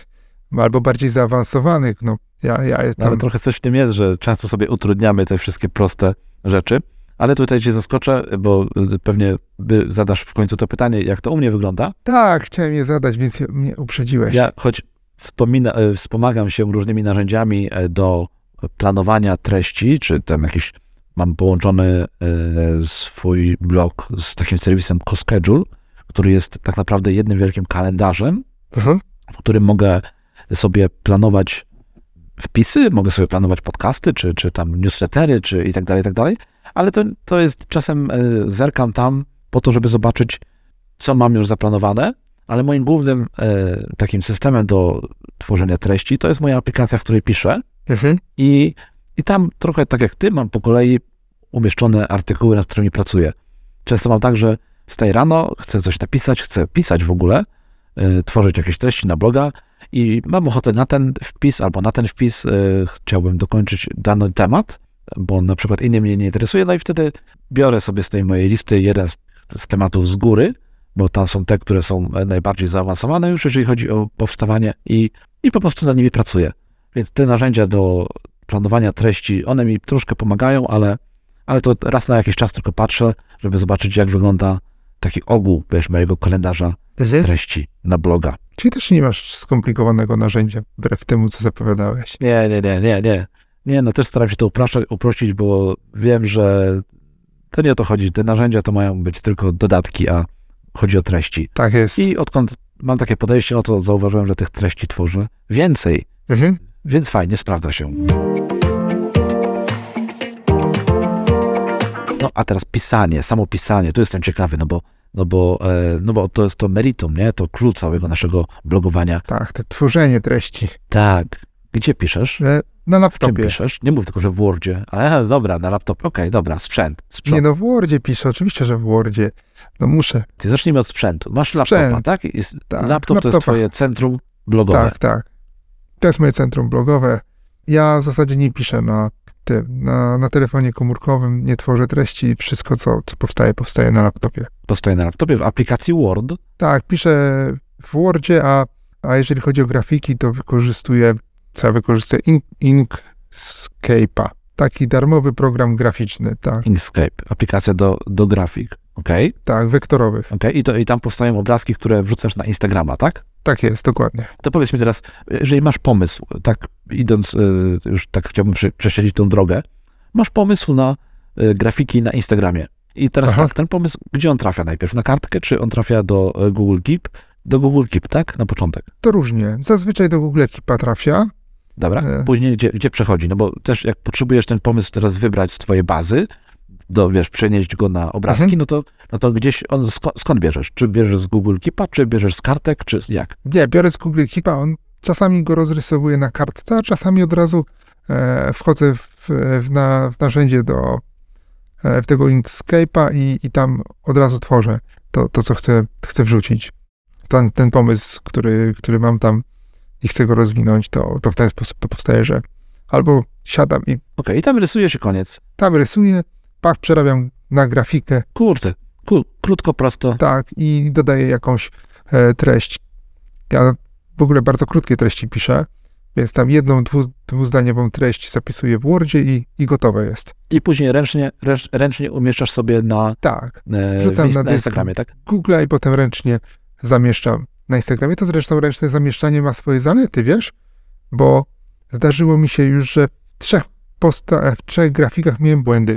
[SPEAKER 2] albo bardziej zaawansowanych. No, ja, ja
[SPEAKER 1] No,
[SPEAKER 2] tam...
[SPEAKER 1] ale trochę coś w tym jest, że często sobie utrudniamy te wszystkie proste rzeczy. Ale tutaj cię zaskoczę, bo y, pewnie zadasz w końcu to pytanie, jak to u mnie wygląda.
[SPEAKER 2] Tak, chciałem je zadać, więc mnie uprzedziłeś.
[SPEAKER 1] Ja choć wspomina, e, wspomagam się różnymi narzędziami e, do planowania treści, czy tam jakiś, mam połączony e, swój blog z takim serwisem CoSchedule, który jest tak naprawdę jednym wielkim kalendarzem,
[SPEAKER 2] Mhm.
[SPEAKER 1] w którym mogę sobie planować wpisy, mogę sobie planować podcasty, czy, czy tam newslettery, czy i tak dalej, i tak dalej, ale to, to jest czasem zerkam tam po to, żeby zobaczyć, co mam już zaplanowane, ale moim głównym e, takim systemem do tworzenia treści to jest moja aplikacja, w której piszę
[SPEAKER 2] Mhm.
[SPEAKER 1] i, i tam trochę tak jak ty mam po kolei umieszczone artykuły, nad którymi pracuję. Często mam tak, że wstaję rano, chcę coś napisać, chcę pisać w ogóle, y, tworzyć jakieś treści na bloga i mam ochotę na ten wpis albo na ten wpis y, chciałbym dokończyć dany temat, bo na przykład inny mnie nie interesuje, no i wtedy biorę sobie z tej mojej listy jeden z, z tematów z góry, bo tam są te, które są e, najbardziej zaawansowane już, jeżeli chodzi o powstawanie i, i po prostu nad nimi pracuję. Więc te narzędzia do planowania treści, one mi troszkę pomagają, ale, ale to raz na jakiś czas tylko patrzę, żeby zobaczyć, jak wygląda taki ogół, wiesz, mojego kalendarza
[SPEAKER 2] Mhm.
[SPEAKER 1] treści na bloga.
[SPEAKER 2] Czyli też nie masz skomplikowanego narzędzia, wbrew temu, co zapowiadałeś.
[SPEAKER 1] Nie, nie, nie, nie, nie. Nie, no też staram się to upraszczać, uprościć, bo wiem, że to nie o to chodzi. Te narzędzia to mają być tylko dodatki, a chodzi o treści.
[SPEAKER 2] Tak jest.
[SPEAKER 1] I odkąd mam takie podejście, no to zauważyłem, że tych treści tworzę więcej,
[SPEAKER 2] Mhm.
[SPEAKER 1] więc fajnie, sprawdza się. No a teraz pisanie, samo pisanie, tu jestem ciekawy, no bo, no bo, e, no bo to jest to meritum, nie? To klucz całego naszego blogowania.
[SPEAKER 2] Tak, to tworzenie treści.
[SPEAKER 1] Tak. Gdzie piszesz?
[SPEAKER 2] E, Na
[SPEAKER 1] Czym
[SPEAKER 2] laptopie.
[SPEAKER 1] piszesz? Nie mów tylko, że w Wordzie. Ale dobra, na laptopie. Okej, dobra, sprzęt.
[SPEAKER 2] Nie
[SPEAKER 1] sprzęt.
[SPEAKER 2] no, w Wordzie piszę, oczywiście, że w Wordzie. No muszę.
[SPEAKER 1] Ty zacznijmy od sprzętu. Masz
[SPEAKER 2] Sprzęt.
[SPEAKER 1] laptopa, tak? Jest,
[SPEAKER 2] Tak,
[SPEAKER 1] laptop to jest twoje centrum blogowe.
[SPEAKER 2] Tak, tak. To jest moje centrum blogowe. Ja w zasadzie nie piszę na tym, na, na telefonie komórkowym, nie tworzę treści. Wszystko, co, co powstaje, powstaje na laptopie.
[SPEAKER 1] Powstaje na laptopie w aplikacji Word.
[SPEAKER 2] Tak, piszę w Wordzie, a, a jeżeli chodzi o grafiki, to wykorzystuję, co ja wykorzystuję, In- Inkscape'a. Taki darmowy program graficzny, tak,
[SPEAKER 1] Inkscape, aplikacja do, do grafik. Okej,
[SPEAKER 2] tak, wektorowych.
[SPEAKER 1] okej. I, to, I tam powstają obrazki, które wrzucasz na Instagrama, tak?
[SPEAKER 2] Tak jest, dokładnie.
[SPEAKER 1] To powiedz mi teraz, jeżeli masz pomysł, tak idąc, y, już tak chciałbym prze, prześledzić tą drogę, masz pomysł na y, grafiki na Instagramie. I teraz
[SPEAKER 2] Aha.
[SPEAKER 1] tak, ten pomysł, gdzie on trafia najpierw? Na kartkę, czy on trafia do y, Google Keep? Do Google Keep, tak? Na początek.
[SPEAKER 2] To różnie. Zazwyczaj do Google Keepa trafia.
[SPEAKER 1] Dobra. Później gdzie, gdzie przechodzi? No bo też jak potrzebujesz ten pomysł teraz wybrać z twojej bazy, do, wiesz, przenieść go na obrazki,
[SPEAKER 2] Mhm.
[SPEAKER 1] no, to, no to gdzieś on, skąd, skąd bierzesz? Czy bierzesz z Google Keepa, czy bierzesz z kartek, czy jak?
[SPEAKER 2] Nie, biorę z Google Keepa, on czasami go rozrysowuje na kartce, a czasami od razu e, wchodzę w, w, na, w narzędzie do e, w tego Inkscape'a i, i tam od razu tworzę to, to co chcę, chcę wrzucić. Ten, ten pomysł, który, który mam tam i chcę go rozwinąć, to, to w ten sposób to powstaje, że albo siadam i
[SPEAKER 1] Okej, i tam rysuje się koniec.
[SPEAKER 2] tam rysuję, pach, przerabiam na grafikę,
[SPEAKER 1] Kurczę, ku, krótko, prosto.
[SPEAKER 2] tak, i dodaję jakąś e, treść. Ja w ogóle bardzo krótkie treści piszę, Więc tam jedną, dwu, dwuzdaniową treść zapisuję w Wordzie i, i gotowe jest.
[SPEAKER 1] I później ręcznie, ręcz, ręcznie umieszczasz sobie na,
[SPEAKER 2] Tak,
[SPEAKER 1] e,
[SPEAKER 2] Wrzucam na
[SPEAKER 1] na. Instagramie, tak?
[SPEAKER 2] Google i potem ręcznie zamieszczam na Instagramie. To zresztą ręczne zamieszczanie ma swoje zalety, wiesz? Bo zdarzyło mi się już, że w trzech, posta- w trzech grafikach miałem błędy.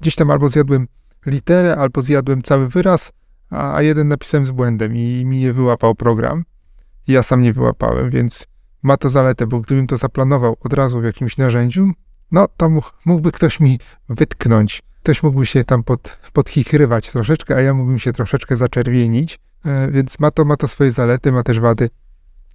[SPEAKER 2] Gdzieś tam albo zjadłem literę, albo zjadłem cały wyraz, a, jeden napisałem z błędem i mi je wyłapał program. Ja sam nie wyłapałem, więc ma to zaletę, bo gdybym to zaplanował od razu w jakimś narzędziu, no to mógł- mógłby ktoś mi wytknąć. Ktoś mógłby się tam pod, podchichrywać troszeczkę, a ja mógłbym się troszeczkę zaczerwienić. E, Więc ma to, ma to swoje zalety, ma też wady,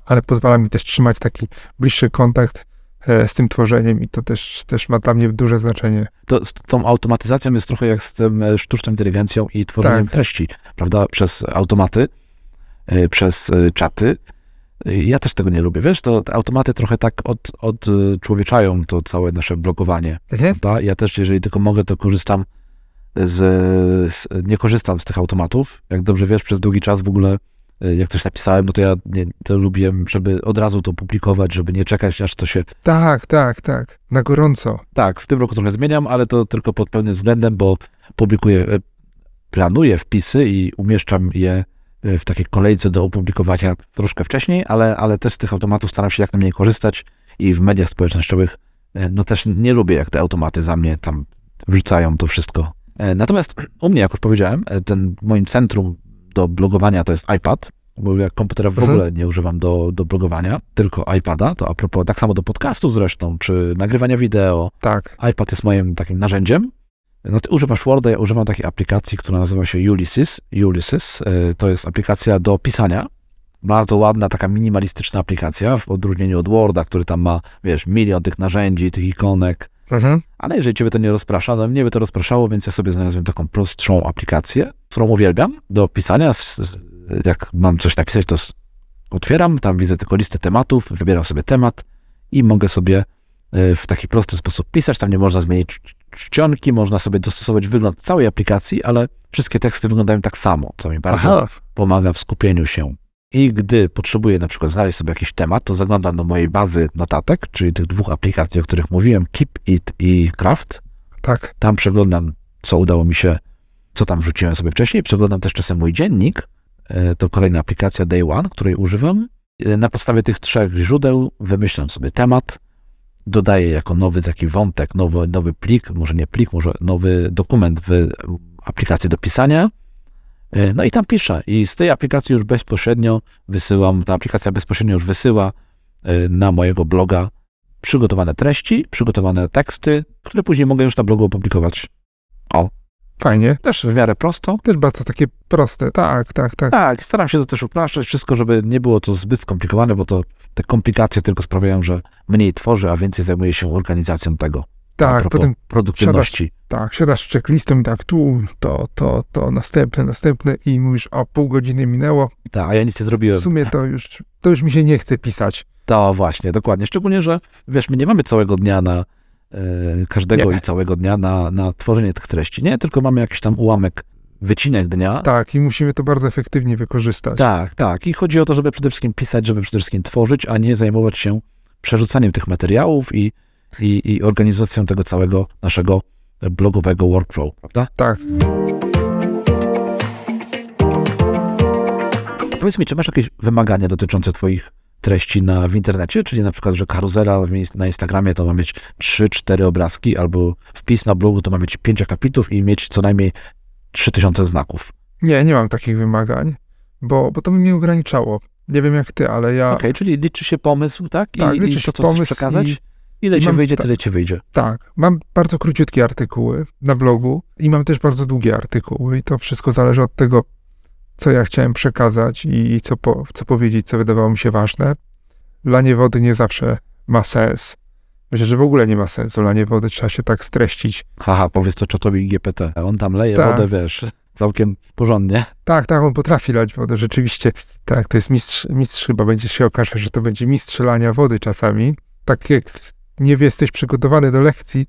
[SPEAKER 2] ale pozwala mi też trzymać taki bliższy kontakt e, z tym tworzeniem i to też, też ma dla mnie duże znaczenie.
[SPEAKER 1] To z tą automatyzacją jest trochę jak z tym e, sztuczną inteligencją i tworzeniem
[SPEAKER 2] Tak.
[SPEAKER 1] treści, prawda? Przez automaty, przez czaty. Ja też tego nie lubię, wiesz, to automaty trochę tak od, odczłowieczają to całe nasze blokowanie,
[SPEAKER 2] Mhm.
[SPEAKER 1] prawda? Ja też, jeżeli tylko mogę, to korzystam z, z, nie korzystam z tych automatów. Jak dobrze wiesz, przez długi czas w ogóle, e, jak coś napisałem, no to ja nie, to lubiłem, żeby od razu to publikować, żeby nie czekać, aż to się
[SPEAKER 2] Tak, tak, tak. Na gorąco.
[SPEAKER 1] tak, w tym roku trochę zmieniam, ale to tylko pod pewnym względem, bo publikuję, e, planuję wpisy i umieszczam je e, w takiej kolejce do opublikowania troszkę wcześniej, ale, ale też z tych automatów staram się jak najmniej korzystać i w mediach społecznościowych no też nie lubię, jak te automaty za mnie tam wrzucają to wszystko. E, Natomiast u mnie, jak już powiedziałem, e, ten moim centrum do blogowania to jest iPad, bo jak komputera w
[SPEAKER 2] Mhm.
[SPEAKER 1] ogóle nie używam do, do blogowania, tylko iPada, to a propos, tak samo do podcastów zresztą, czy nagrywania wideo,
[SPEAKER 2] Tak.
[SPEAKER 1] iPad jest moim takim narzędziem. No ty używasz Worda, ja używam takiej aplikacji, która nazywa się Ulysses. Ulysses e, to jest aplikacja do pisania. Bardzo ładna, taka minimalistyczna aplikacja, w odróżnieniu od Worda, który tam ma, wiesz, milion tych narzędzi, tych ikonek.
[SPEAKER 2] Mhm.
[SPEAKER 1] Ale jeżeli ciebie to nie rozprasza, no mnie by to rozpraszało, więc ja sobie znalazłem taką prostszą aplikację, którą uwielbiam do pisania. Jak mam coś napisać, to otwieram, tam widzę tylko listę tematów, wybieram sobie temat i mogę sobie e, w taki prosty sposób pisać. Tam nie można zmienić cz- czcionki, można sobie dostosować wygląd całej aplikacji, ale wszystkie teksty wyglądają tak samo, co mi bardzo
[SPEAKER 2] Aha.
[SPEAKER 1] pomaga w skupieniu się. I gdy potrzebuję na przykład znaleźć sobie jakiś temat, to zaglądam do mojej bazy notatek, czyli tych dwóch aplikacji, o których mówiłem, Keep It i Craft.
[SPEAKER 2] Tak.
[SPEAKER 1] Tam przeglądam, co udało mi się, co tam wrzuciłem sobie wcześniej. Przeglądam też czasem mój dziennik. E, To kolejna aplikacja Day One, której używam. E, Na podstawie tych trzech źródeł wymyślam sobie temat, dodaję jako nowy taki wątek, nowy, nowy plik, może nie plik, może nowy dokument w aplikacji do pisania. E, No i tam piszę. I z tej aplikacji już bezpośrednio wysyłam, ta aplikacja bezpośrednio już wysyła e, na mojego bloga przygotowane treści, przygotowane teksty, które później mogę już na blogu opublikować.
[SPEAKER 2] Fajnie.
[SPEAKER 1] Też w miarę prosto.
[SPEAKER 2] Też bardzo takie proste. Tak, tak, tak.
[SPEAKER 1] Tak, staram się to też upraszczać, wszystko, żeby nie było to zbyt skomplikowane, bo to te komplikacje tylko sprawiają, że mniej tworzę, a więcej zajmuję się organizacją tego.
[SPEAKER 2] Tak, potem
[SPEAKER 1] produktywności.
[SPEAKER 2] Tak, siadasz z checklistą i tak tu, to, to, to, następne, następne i mówisz, o pół godziny minęło.
[SPEAKER 1] Tak, a ja nic nie
[SPEAKER 2] W
[SPEAKER 1] zrobiłem.
[SPEAKER 2] sumie to już, to już mi się nie chce pisać.
[SPEAKER 1] To właśnie, dokładnie. Szczególnie, że wiesz, my nie mamy całego dnia na e, każdego
[SPEAKER 2] Nie.
[SPEAKER 1] i całego dnia na, na tworzenie tych treści, nie? Tylko mamy jakiś tam ułamek, wycinek dnia.
[SPEAKER 2] Tak, i musimy to bardzo efektywnie wykorzystać.
[SPEAKER 1] Tak, tak. I chodzi o to, żeby przede wszystkim pisać, żeby przede wszystkim tworzyć, a nie zajmować się przerzucaniem tych materiałów i, i, i organizacją tego całego naszego blogowego workflow, prawda?
[SPEAKER 2] Tak.
[SPEAKER 1] Powiedz mi, czy masz jakieś wymagania dotyczące Twoich treści na, w internecie? Czyli na przykład, że karuzela na Instagramie to ma mieć 3-4 obrazki, albo wpis na blogu to ma mieć 5 akapitów i mieć co najmniej 3000 znaków.
[SPEAKER 2] Nie, nie mam takich wymagań, bo, bo to by mnie ograniczało. Nie wiem jak ty, ale ja
[SPEAKER 1] Okej, czyli liczy się pomysł, tak? I,
[SPEAKER 2] Tak,
[SPEAKER 1] i
[SPEAKER 2] liczy
[SPEAKER 1] to,
[SPEAKER 2] się
[SPEAKER 1] co chcesz
[SPEAKER 2] pomysł
[SPEAKER 1] przekazać?
[SPEAKER 2] i-
[SPEAKER 1] Ile
[SPEAKER 2] i
[SPEAKER 1] ci
[SPEAKER 2] mam-
[SPEAKER 1] wyjdzie, tyle ci wyjdzie.
[SPEAKER 2] tak, mam bardzo króciutkie artykuły na blogu i mam też bardzo długie artykuły i to wszystko zależy od tego, co ja chciałem przekazać i co, po, co powiedzieć, co wydawało mi się ważne. Lanie wody nie zawsze ma sens. Myślę, że w ogóle nie ma sensu. Lanie wody trzeba się tak streścić.
[SPEAKER 1] Haha, powiedz to czatowi GPT. On tam leje
[SPEAKER 2] Tak.
[SPEAKER 1] wodę, wiesz, całkiem porządnie.
[SPEAKER 2] Tak, tak, on potrafi lać wodę, rzeczywiście. Tak, to jest mistrz, mistrz chyba będzie się okaże, że to będzie mistrz lania wody czasami. Tak jak nie jesteś przygotowany do lekcji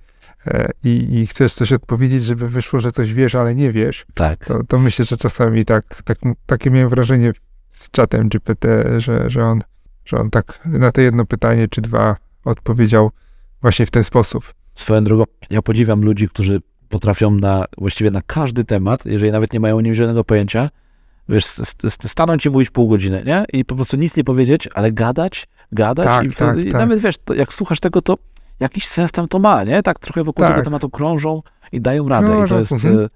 [SPEAKER 2] e, i, i chcesz coś odpowiedzieć, żeby wyszło, że coś wiesz, ale nie wiesz,
[SPEAKER 1] Tak.
[SPEAKER 2] to, to myślę, że czasami tak, tak, takie miałem wrażenie z czatem GPT, że, że on że on tak na to jedno pytanie czy dwa odpowiedział właśnie w ten sposób.
[SPEAKER 1] Swoją drogą, ja podziwiam ludzi, którzy potrafią na, właściwie na każdy temat, jeżeli nawet nie mają o nim żadnego pojęcia, wiesz, st- st- stanąć i mówić pół godziny, nie? I po prostu nic nie powiedzieć, ale gadać, gadać
[SPEAKER 2] Tak,
[SPEAKER 1] i,
[SPEAKER 2] tak,
[SPEAKER 1] i
[SPEAKER 2] tak.
[SPEAKER 1] nawet, wiesz, to, jak słuchasz tego, to jakiś sens tam to ma, nie? Tak trochę wokół
[SPEAKER 2] Tak.
[SPEAKER 1] tego tematu krążą i dają radę. I to jest,
[SPEAKER 2] mhm.
[SPEAKER 1] e,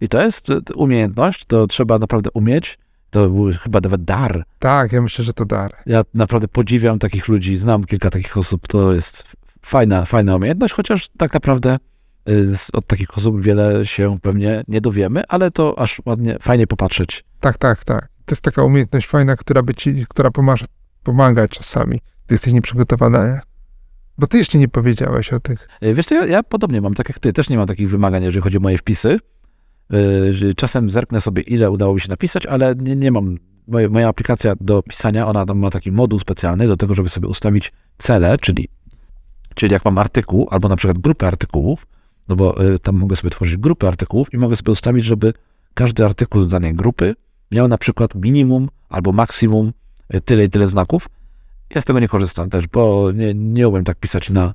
[SPEAKER 1] i to jest e, umiejętność, to trzeba naprawdę umieć, to był chyba nawet dar.
[SPEAKER 2] Tak, ja myślę, że to dar.
[SPEAKER 1] Ja naprawdę podziwiam takich ludzi, znam kilka takich osób, to jest fajna, fajna umiejętność, chociaż tak naprawdę z- od takich osób wiele się pewnie nie dowiemy, ale to aż ładnie, fajnie popatrzeć.
[SPEAKER 2] Tak, tak, tak. To jest taka umiejętność fajna, która by ci, która pomaga, pomaga czasami, gdy jesteś nieprzygotowany. Bo ty jeszcze nie powiedziałeś o tych.
[SPEAKER 1] Y, Wiesz co, ja, ja podobnie mam, tak jak ty, też nie mam takich wymagań, jeżeli chodzi o moje wpisy. Że Czasem zerknę sobie, ile udało mi się napisać, ale nie, nie mam, moja, moja aplikacja do pisania, ona tam ma taki moduł specjalny do tego, żeby sobie ustawić cele, czyli, czyli jak mam artykuł, albo na przykład grupę artykułów, no bo y, tam mogę sobie tworzyć grupy artykułów i mogę sobie ustawić, żeby każdy artykuł z danej grupy miał na przykład minimum albo maksimum tyle i tyle znaków. Ja z tego nie korzystam też, bo nie, nie umiem tak pisać na,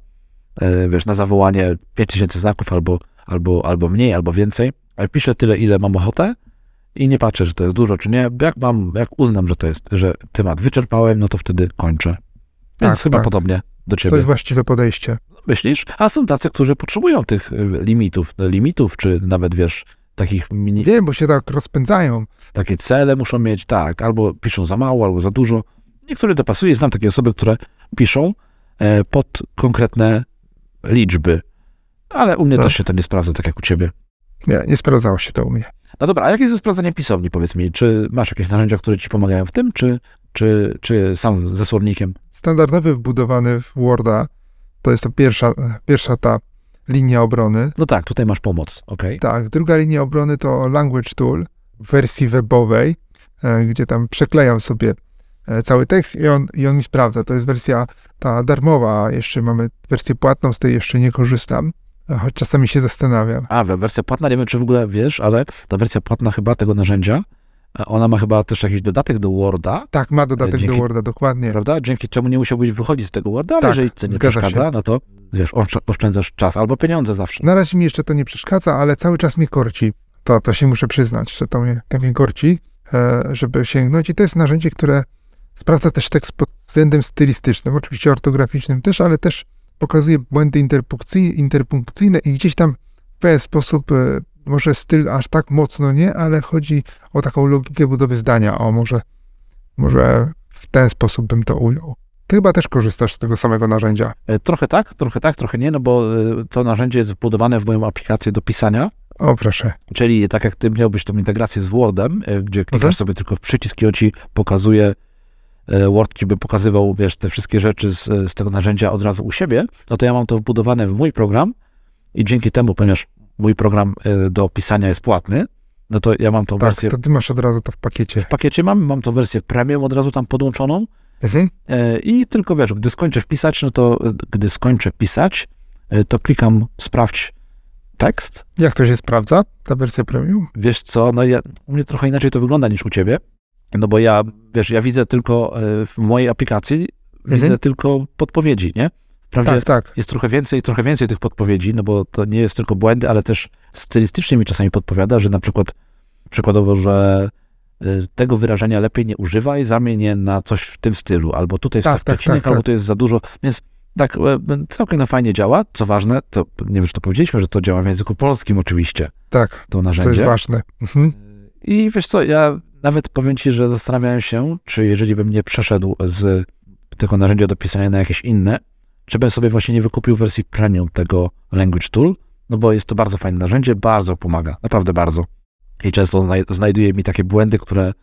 [SPEAKER 1] e, wiesz, na zawołanie 5000 znaków albo, albo, albo mniej, albo więcej, ale piszę tyle, ile mam ochotę i nie patrzę, czy to jest dużo, czy nie. Jak mam, jak uznam, że to jest, że temat wyczerpałem, no to wtedy kończę. Więc
[SPEAKER 2] Tak,
[SPEAKER 1] chyba
[SPEAKER 2] tak.
[SPEAKER 1] podobnie do ciebie.
[SPEAKER 2] To jest właściwe podejście.
[SPEAKER 1] Myślisz? A są tacy, którzy potrzebują tych y, limitów, limitów, czy nawet, wiesz, takich mini,
[SPEAKER 2] Wiem, bo się tak rozpędzają.
[SPEAKER 1] takie cele muszą mieć, tak, albo piszą za mało, albo za dużo. Niektóre to pasuje. Znam takie osoby, które piszą e, pod konkretne liczby, ale u mnie
[SPEAKER 2] Tak.
[SPEAKER 1] też się to nie sprawdza, tak jak u ciebie.
[SPEAKER 2] Nie, nie sprawdzało się to u mnie.
[SPEAKER 1] No dobra, a jakie jest sprawdzanie pisowni, powiedz mi? Czy masz jakieś narzędzia, które ci pomagają w tym, czy, czy, czy sam ze słownikiem?
[SPEAKER 2] Standardowy wbudowany w Worda to jest to pierwsza, pierwsza ta linia obrony.
[SPEAKER 1] No tak, tutaj masz pomoc, okej.
[SPEAKER 2] Tak, druga linia obrony to Language Tool w wersji webowej, e, gdzie tam przeklejam sobie e, cały tekst i on, i on mi sprawdza. To jest wersja ta darmowa, jeszcze mamy wersję płatną, z tej jeszcze nie korzystam, e, choć czasami się zastanawiam.
[SPEAKER 1] A, we- wersja płatna, nie wiem, czy w ogóle wiesz, ale ta wersja płatna chyba tego narzędzia, ona ma chyba też jakiś dodatek do Worda,
[SPEAKER 2] Tak, ma dodatek
[SPEAKER 1] Dzięki-
[SPEAKER 2] do Worda, dokładnie.
[SPEAKER 1] prawda? Dzięki czemu nie musiałbyś wychodzić z tego Worda, ale
[SPEAKER 2] Tak,
[SPEAKER 1] jeżeli to nie przeszkadza, no to wiesz, oszcz- oszczędzasz czas albo pieniądze zawsze.
[SPEAKER 2] Na razie mi jeszcze to nie przeszkadza, ale cały czas mnie korci. To, to się muszę przyznać, że to mnie, mnie korci, e, żeby sięgnąć. I to jest narzędzie, które sprawdza też tekst pod względem stylistycznym, oczywiście ortograficznym też, ale też pokazuje błędy interpunkcyjne, interpunkcyjne i gdzieś tam w pewien sposób, e, może styl aż tak mocno nie, ale chodzi o taką logikę budowy zdania. O, może, może w ten sposób bym to ujął. Ty chyba też korzystasz z tego samego narzędzia.
[SPEAKER 1] E, Trochę tak, trochę tak, trochę nie, no bo e, to narzędzie jest wbudowane w moją aplikację do pisania,
[SPEAKER 2] O, proszę.
[SPEAKER 1] czyli tak jak ty miałbyś tą integrację z Wordem, e, gdzie klikasz
[SPEAKER 2] Mhm.
[SPEAKER 1] sobie tylko w przycisk i on ci pokazuje, Word ci by pokazywał, wiesz, te wszystkie rzeczy z, z tego narzędzia od razu u siebie, no to ja mam to wbudowane w mój program i dzięki temu, ponieważ mój program e, do pisania jest płatny, no to ja mam tą
[SPEAKER 2] Tak,
[SPEAKER 1] wersję
[SPEAKER 2] to ty masz od razu to w pakiecie.
[SPEAKER 1] w pakiecie mam, mam tą wersję premium od razu tam podłączoną
[SPEAKER 2] Mhm.
[SPEAKER 1] e, i tylko wiesz, gdy skończę wpisać, no to gdy skończę pisać, e, to klikam sprawdź tekst.
[SPEAKER 2] Jak to się sprawdza, ta wersja premium?
[SPEAKER 1] Wiesz co, no ja, u mnie trochę inaczej to wygląda niż u ciebie, no bo ja, wiesz, ja widzę tylko e, w mojej aplikacji, widzę tylko podpowiedzi, nie? Wprawdzie
[SPEAKER 2] Tak, tak.
[SPEAKER 1] jest trochę więcej, trochę więcej tych podpowiedzi, no bo to nie jest tylko błędy, ale też stylistycznie mi czasami podpowiada, że na przykład przykładowo, że y, tego wyrażenia lepiej nie używaj, zamień je na coś w tym stylu, albo tutaj jest
[SPEAKER 2] Tak,
[SPEAKER 1] tak,
[SPEAKER 2] tak,
[SPEAKER 1] przecinek,
[SPEAKER 2] tak,
[SPEAKER 1] albo to jest za dużo, więc tak, e, całkiem no fajnie działa, co ważne, to nie wiem, czy to powiedzieliśmy, że to działa w języku polskim oczywiście,
[SPEAKER 2] Tak,
[SPEAKER 1] to
[SPEAKER 2] to jest
[SPEAKER 1] narzędzie.
[SPEAKER 2] ważne. Mhm.
[SPEAKER 1] I wiesz co, ja nawet powiem ci, że zastanawiałem się, czy jeżeli bym nie przeszedł z tego narzędzia do pisania na jakieś inne, czy bym sobie właśnie nie wykupił wersji premium tego Language Tool, no bo jest to bardzo fajne narzędzie, bardzo pomaga, naprawdę bardzo. I często znaj- znajduje mi takie błędy, które,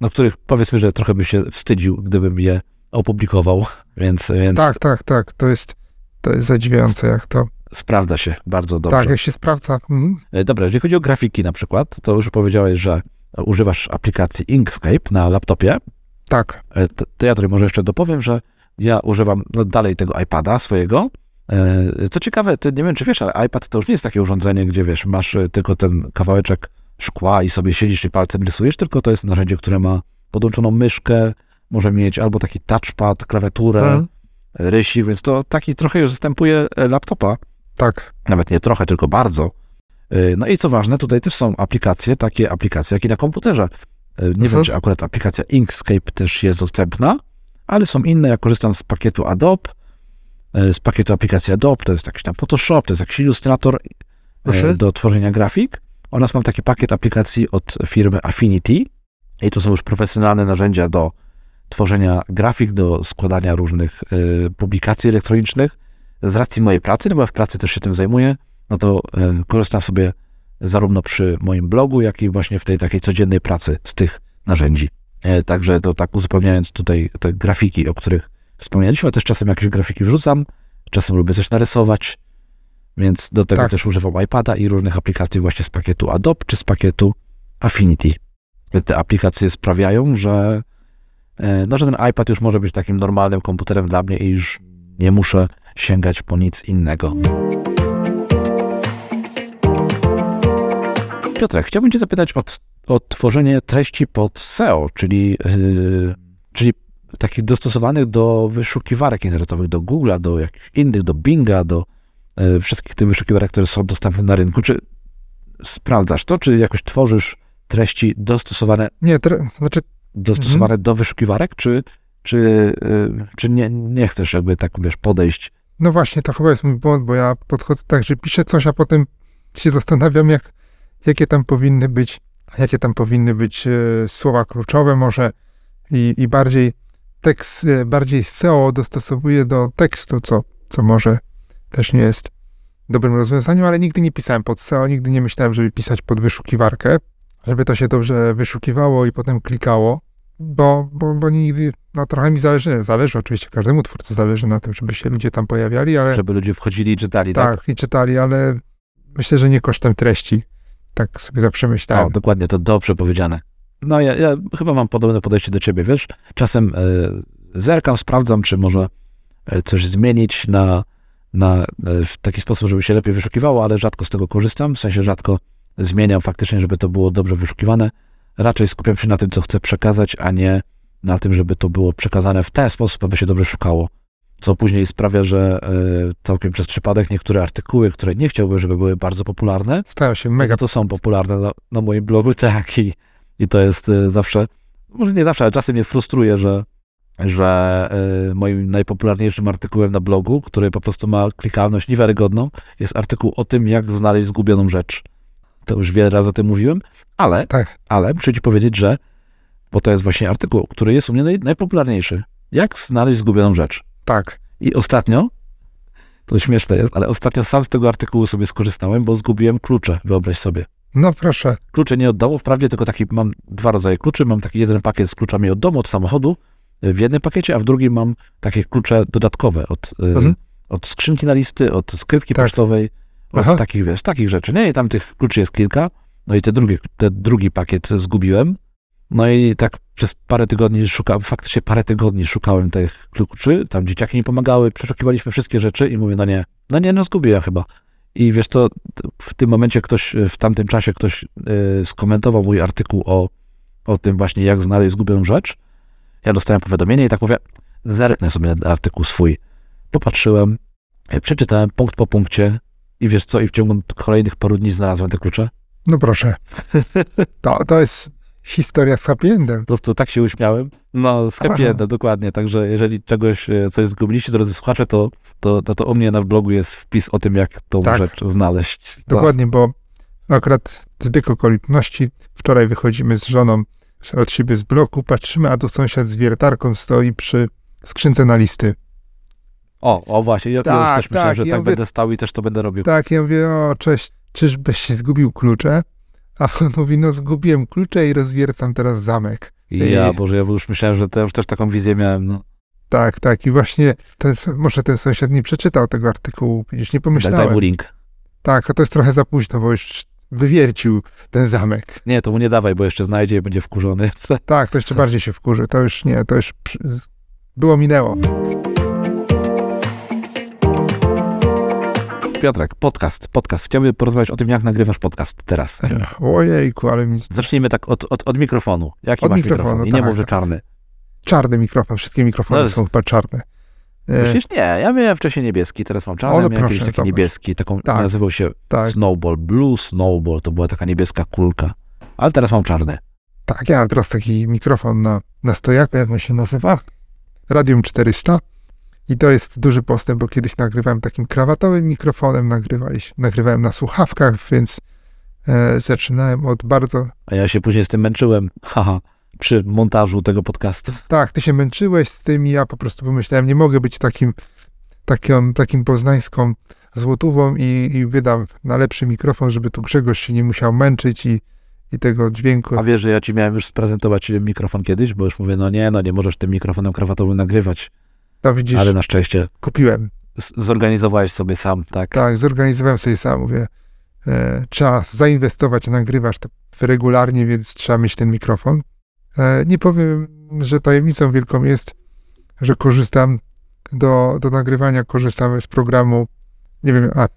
[SPEAKER 1] no których powiedzmy, że trochę bym się wstydził, gdybym je opublikował, więc, więc
[SPEAKER 2] Tak, tak, tak. To jest, to jest zadziwiające, jak to.
[SPEAKER 1] sprawdza się bardzo dobrze.
[SPEAKER 2] Tak, jak się sprawdza. Mhm.
[SPEAKER 1] E, Dobra, jeżeli chodzi o grafiki na przykład, to już powiedziałeś, że używasz aplikacji Inkscape na laptopie.
[SPEAKER 2] Tak,
[SPEAKER 1] E, To, to ja tutaj może jeszcze dopowiem, że ja używam no, dalej tego iPada swojego. E, Co ciekawe, ty nie wiem, czy wiesz, ale iPad to już nie jest takie urządzenie, gdzie wiesz, masz e, tylko ten kawałeczek szkła i sobie siedzisz i palcem rysujesz, tylko to jest narzędzie, które ma podłączoną myszkę, może mieć albo taki touchpad, klawiaturę,
[SPEAKER 2] Mhm.
[SPEAKER 1] rysik, więc to taki trochę już zastępuje e, laptopa.
[SPEAKER 2] Tak.
[SPEAKER 1] Nawet nie trochę, tylko bardzo. No i co ważne, tutaj też są aplikacje, takie aplikacje jak i na komputerze. Nie
[SPEAKER 2] Mhm.
[SPEAKER 1] wiem, czy akurat aplikacja Inkscape też jest dostępna, ale są inne. Ja korzystam z pakietu Adobe, y, z pakietu aplikacji Adobe, to jest jakiś tam Photoshop, to jest jakiś ilustrator y,
[SPEAKER 2] Proszę.
[SPEAKER 1] do tworzenia grafik. Oraz mam taki pakiet aplikacji od firmy Affinity i to są już profesjonalne narzędzia do tworzenia grafik, do składania różnych y, publikacji elektronicznych. Z racji mojej pracy, no bo ja w pracy też się tym zajmuję, no to y, korzystam sobie zarówno przy moim blogu, jak i właśnie w tej takiej codziennej pracy z tych narzędzi. E, Także to tak uzupełniając tutaj te grafiki, o których wspomnieliśmy, też czasem jakieś grafiki wrzucam, czasem lubię coś narysować, więc do tego
[SPEAKER 2] Tak.
[SPEAKER 1] też używam iPada i różnych aplikacji właśnie z pakietu Adobe czy z pakietu Affinity. Te aplikacje sprawiają, że, e, no, że ten iPad już może być takim normalnym komputerem dla mnie i już nie muszę sięgać po nic innego. Piotrek, chciałbym Cię zapytać o, t- o tworzenie treści pod SEO, czyli, yy, czyli takich dostosowanych do wyszukiwarek internetowych, do Google'a, do jakichś innych, do Binga, do yy, wszystkich tych wyszukiwarek, które są dostępne na rynku. Czy sprawdzasz to, czy jakoś tworzysz treści dostosowane,
[SPEAKER 2] Nie, tre, znaczy
[SPEAKER 1] dostosowane do wyszukiwarek, czy, czy, yy, czy nie, nie chcesz jakby tak, wiesz, podejść
[SPEAKER 2] No właśnie, to chyba jest mój błąd, bo ja podchodzę tak, że piszę coś, a potem się zastanawiam, jak, jakie tam powinny być, jakie tam powinny być e, słowa kluczowe może i, i bardziej tekst, e, bardziej SEO dostosowuję do tekstu, co, co może też nie jest dobrym rozwiązaniem, ale nigdy nie pisałem pod SEO, nigdy nie myślałem, żeby pisać pod wyszukiwarkę, żeby to się dobrze wyszukiwało i potem klikało, bo, bo, bo nigdy, no trochę mi zależy, zależy oczywiście, każdemu twórcy zależy na tym, żeby się ludzie tam pojawiali, ale
[SPEAKER 1] żeby ludzie wchodzili i czytali, tak?
[SPEAKER 2] tak, i czytali, ale myślę, że nie kosztem treści. Tak sobie zawsze
[SPEAKER 1] O,
[SPEAKER 2] myślałem.
[SPEAKER 1] dokładnie, to dobrze powiedziane. No ja, ja chyba mam podobne podejście do ciebie, wiesz? Czasem e, zerkam, sprawdzam, czy może e, coś zmienić na, na, e, w taki sposób, żeby się lepiej wyszukiwało, ale rzadko z tego korzystam, w sensie rzadko zmieniam faktycznie, żeby to było dobrze wyszukiwane. Raczej skupiam się na tym, co chcę przekazać, a nie na tym, żeby to było przekazane w ten sposób, aby się dobrze szukało. Co później sprawia, że e, całkiem przez przypadek niektóre artykuły, które nie chciałbym, żeby były bardzo popularne,
[SPEAKER 2] Stają się
[SPEAKER 1] Mega to są popularne na, na moim blogu, tak. I, i to jest y, zawsze, może nie zawsze, ale czasem mnie frustruje, że, że y, moim najpopularniejszym artykułem na blogu, który po prostu ma klikalność niewiarygodną, jest artykuł o tym, jak znaleźć zgubioną rzecz. To już wiele razy o tym mówiłem, ale,
[SPEAKER 2] Tak.
[SPEAKER 1] ale muszę ci powiedzieć, że, bo to jest właśnie artykuł, który jest u mnie naj, najpopularniejszy. Jak znaleźć zgubioną rzecz?
[SPEAKER 2] Tak.
[SPEAKER 1] I ostatnio, to śmieszne jest, ale ostatnio sam z tego artykułu sobie skorzystałem, bo zgubiłem klucze, wyobraź sobie.
[SPEAKER 2] No proszę.
[SPEAKER 1] Klucze nie od domu, wprawdzie tylko taki, mam dwa rodzaje kluczy, mam taki jeden pakiet z kluczami od domu, od samochodu y, w jednym pakiecie, a w drugim mam takie klucze dodatkowe od, y,
[SPEAKER 2] Mhm.
[SPEAKER 1] od skrzynki na listy, od skrytki
[SPEAKER 2] Tak.
[SPEAKER 1] pocztowej, od
[SPEAKER 2] Aha.
[SPEAKER 1] takich, wiesz, takich rzeczy. Nie, i tam tych kluczy jest kilka, no i te drugi, te drugi pakiet zgubiłem, no i tak przez parę tygodni szukałem, faktycznie parę tygodni szukałem tych kluczy, tam dzieciaki mi pomagały, przeszukiwaliśmy wszystkie rzeczy i mówię, no nie, no nie, no zgubiłem chyba. I wiesz to, w tym momencie ktoś, w tamtym czasie ktoś y, skomentował mój artykuł o, o tym właśnie, jak znaleźć zgubioną rzecz. Ja dostałem powiadomienie i tak mówię, zerknę sobie na artykuł swój. Popatrzyłem, y, przeczytałem punkt po punkcie i wiesz co, i w ciągu kolejnych paru dni znalazłem te klucze.
[SPEAKER 2] No proszę. To, to jest historia z happy endem.
[SPEAKER 1] Po prostu tak się uśmiałem. No, z happy endem, dokładnie. Także jeżeli czegoś, e, coś zgubiliście, drodzy słuchacze, to, to, no to u mnie na blogu jest wpis o tym, jak tą
[SPEAKER 2] Tak.
[SPEAKER 1] rzecz znaleźć. To-
[SPEAKER 2] Dokładnie, bo akurat zbieg okoliczności. Wczoraj wychodzimy z żoną od siebie z bloku, patrzymy, a tu sąsiad z wiertarką stoi przy skrzynce na listy.
[SPEAKER 1] O, o właśnie, ja, ja już
[SPEAKER 2] Tak,
[SPEAKER 1] też myślałem,
[SPEAKER 2] tak,
[SPEAKER 1] że
[SPEAKER 2] ja
[SPEAKER 1] tak
[SPEAKER 2] mówię-
[SPEAKER 1] będę stał i też to będę robił.
[SPEAKER 2] Tak, ja mówię, o cześć, czyżbyś się zgubił klucze? A on mówi, no zgubiłem klucze i rozwiercam teraz zamek.
[SPEAKER 1] I ja, Boże, ja już myślałem, że to, już też taką wizję miałem. No.
[SPEAKER 2] Tak, tak. I właśnie ten, może ten sąsiad nie przeczytał tego artykułu, już nie
[SPEAKER 1] Daj, daj mu
[SPEAKER 2] pomyślałem.
[SPEAKER 1] link.
[SPEAKER 2] Tak, a to jest trochę za późno, bo już wywiercił ten zamek.
[SPEAKER 1] Nie, to mu nie dawaj, bo jeszcze znajdzie i będzie wkurzony.
[SPEAKER 2] Tak, to jeszcze bardziej się wkurzy. To już nie, to już było minęło.
[SPEAKER 1] Piotrek, podcast, podcast. Chciałbym porozmawiać o tym, jak nagrywasz podcast teraz.
[SPEAKER 2] Ojejku, ale mi...
[SPEAKER 1] Zacznijmy tak od, od, od mikrofonu. Jaki
[SPEAKER 2] Od
[SPEAKER 1] masz
[SPEAKER 2] mikrofonu,
[SPEAKER 1] mikrofon? I nie
[SPEAKER 2] tak.
[SPEAKER 1] mów, że czarny.
[SPEAKER 2] czarny mikrofon, wszystkie mikrofony
[SPEAKER 1] No
[SPEAKER 2] są chyba czarne. E,
[SPEAKER 1] Myślisz? Nie, ja miałem wcześniej niebieski, teraz mam czarny,
[SPEAKER 2] O, no
[SPEAKER 1] miałem
[SPEAKER 2] proszę,
[SPEAKER 1] taki niebieski, taką,
[SPEAKER 2] Tak.
[SPEAKER 1] nazywał się
[SPEAKER 2] tak,
[SPEAKER 1] Snowball, Blue Snowball, to była taka niebieska kulka, ale teraz mam czarny.
[SPEAKER 2] tak, ja mam teraz taki mikrofon na, na stojaku, jak on się nazywa? Radium 400. I to jest duży postęp, bo kiedyś nagrywałem takim krawatowym mikrofonem, nagrywałem na słuchawkach, więc e, zaczynałem od bardzo
[SPEAKER 1] A ja się później z tym męczyłem, haha, przy montażu tego podcastu.
[SPEAKER 2] Tak, ty się męczyłeś z tym i ja po prostu pomyślałem, nie mogę być takim, takim, takim poznańską złotówą i, i wydam na lepszy mikrofon, żeby tu Grzegorz się nie musiał męczyć i, i tego dźwięku.
[SPEAKER 1] A wiesz, że ja ci miałem już sprezentować mikrofon kiedyś, bo już mówię, no nie, no nie możesz tym mikrofonem krawatowym nagrywać,
[SPEAKER 2] To widzisz,
[SPEAKER 1] ale na szczęście
[SPEAKER 2] kupiłem.
[SPEAKER 1] zorganizowałeś sobie sam, tak?
[SPEAKER 2] Tak, zorganizowałem sobie sam, mówię, e, trzeba zainwestować, nagrywasz to regularnie, więc trzeba mieć ten mikrofon. E, nie powiem, że tajemnicą wielką jest, że korzystam do, do nagrywania, korzystamy z programu, nie wiem, a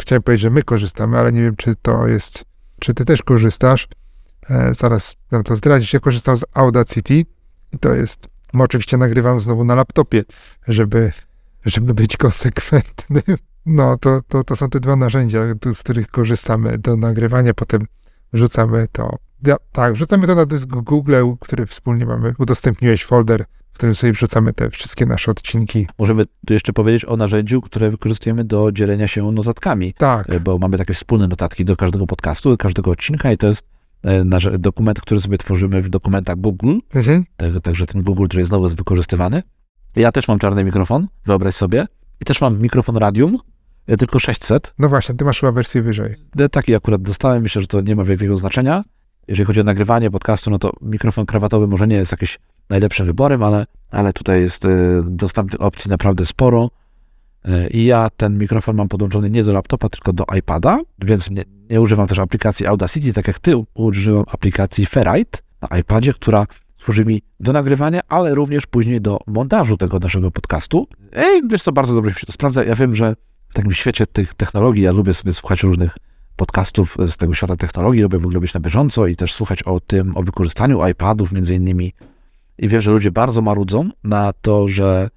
[SPEAKER 2] chciałem powiedzieć, że my korzystamy, ale nie wiem, czy to jest, czy ty też korzystasz. E, zaraz nam to zdradzić. Ja korzystam z Audacity i to jest, no oczywiście nagrywam znowu na laptopie, żeby, żeby być konsekwentnym. No, to, to, to są te dwa narzędzia, z których korzystamy do nagrywania, potem wrzucamy to. Ja, tak, wrzucamy to na dysk Google, który wspólnie mamy. Udostępniłeś folder, w którym sobie wrzucamy te wszystkie nasze odcinki.
[SPEAKER 1] Możemy tu jeszcze powiedzieć o narzędziu, które wykorzystujemy do dzielenia się notatkami,
[SPEAKER 2] Tak,
[SPEAKER 1] bo mamy takie wspólne notatki do każdego podcastu, do każdego odcinka i to jest nasz dokument, który sobie tworzymy w dokumentach Google,
[SPEAKER 2] mhm.
[SPEAKER 1] tak, także ten Google, który znowu jest wykorzystywany. Ja też mam czarny mikrofon, wyobraź sobie, i też mam mikrofon Radium, e, tylko 600,
[SPEAKER 2] no właśnie, ty masz chyba wersję wyżej.
[SPEAKER 1] E, Taki akurat dostałem, myślę, że to nie ma wielkiego znaczenia. Jeżeli chodzi o nagrywanie podcastu, no to mikrofon krawatowy może nie jest jakimś najlepszym wyborem, ale, ale tutaj jest e, dostępnych opcji naprawdę sporo. E, I ja ten mikrofon mam podłączony nie do laptopa, tylko do iPada, więc nie, nie używam też aplikacji Audacity, tak jak ty używam aplikacji Ferrite na iPadzie, która służy mi do nagrywania, ale również później do montażu tego naszego podcastu. Ej, wiesz co, bardzo dobrze się to sprawdza. Ja wiem, że w takim świecie tych technologii, ja lubię sobie słuchać różnych podcastów z tego świata technologii, lubię w ogóle być na bieżąco i też słuchać o tym, o wykorzystaniu iPadów między innymi. I wiem, że ludzie bardzo marudzą na to, że,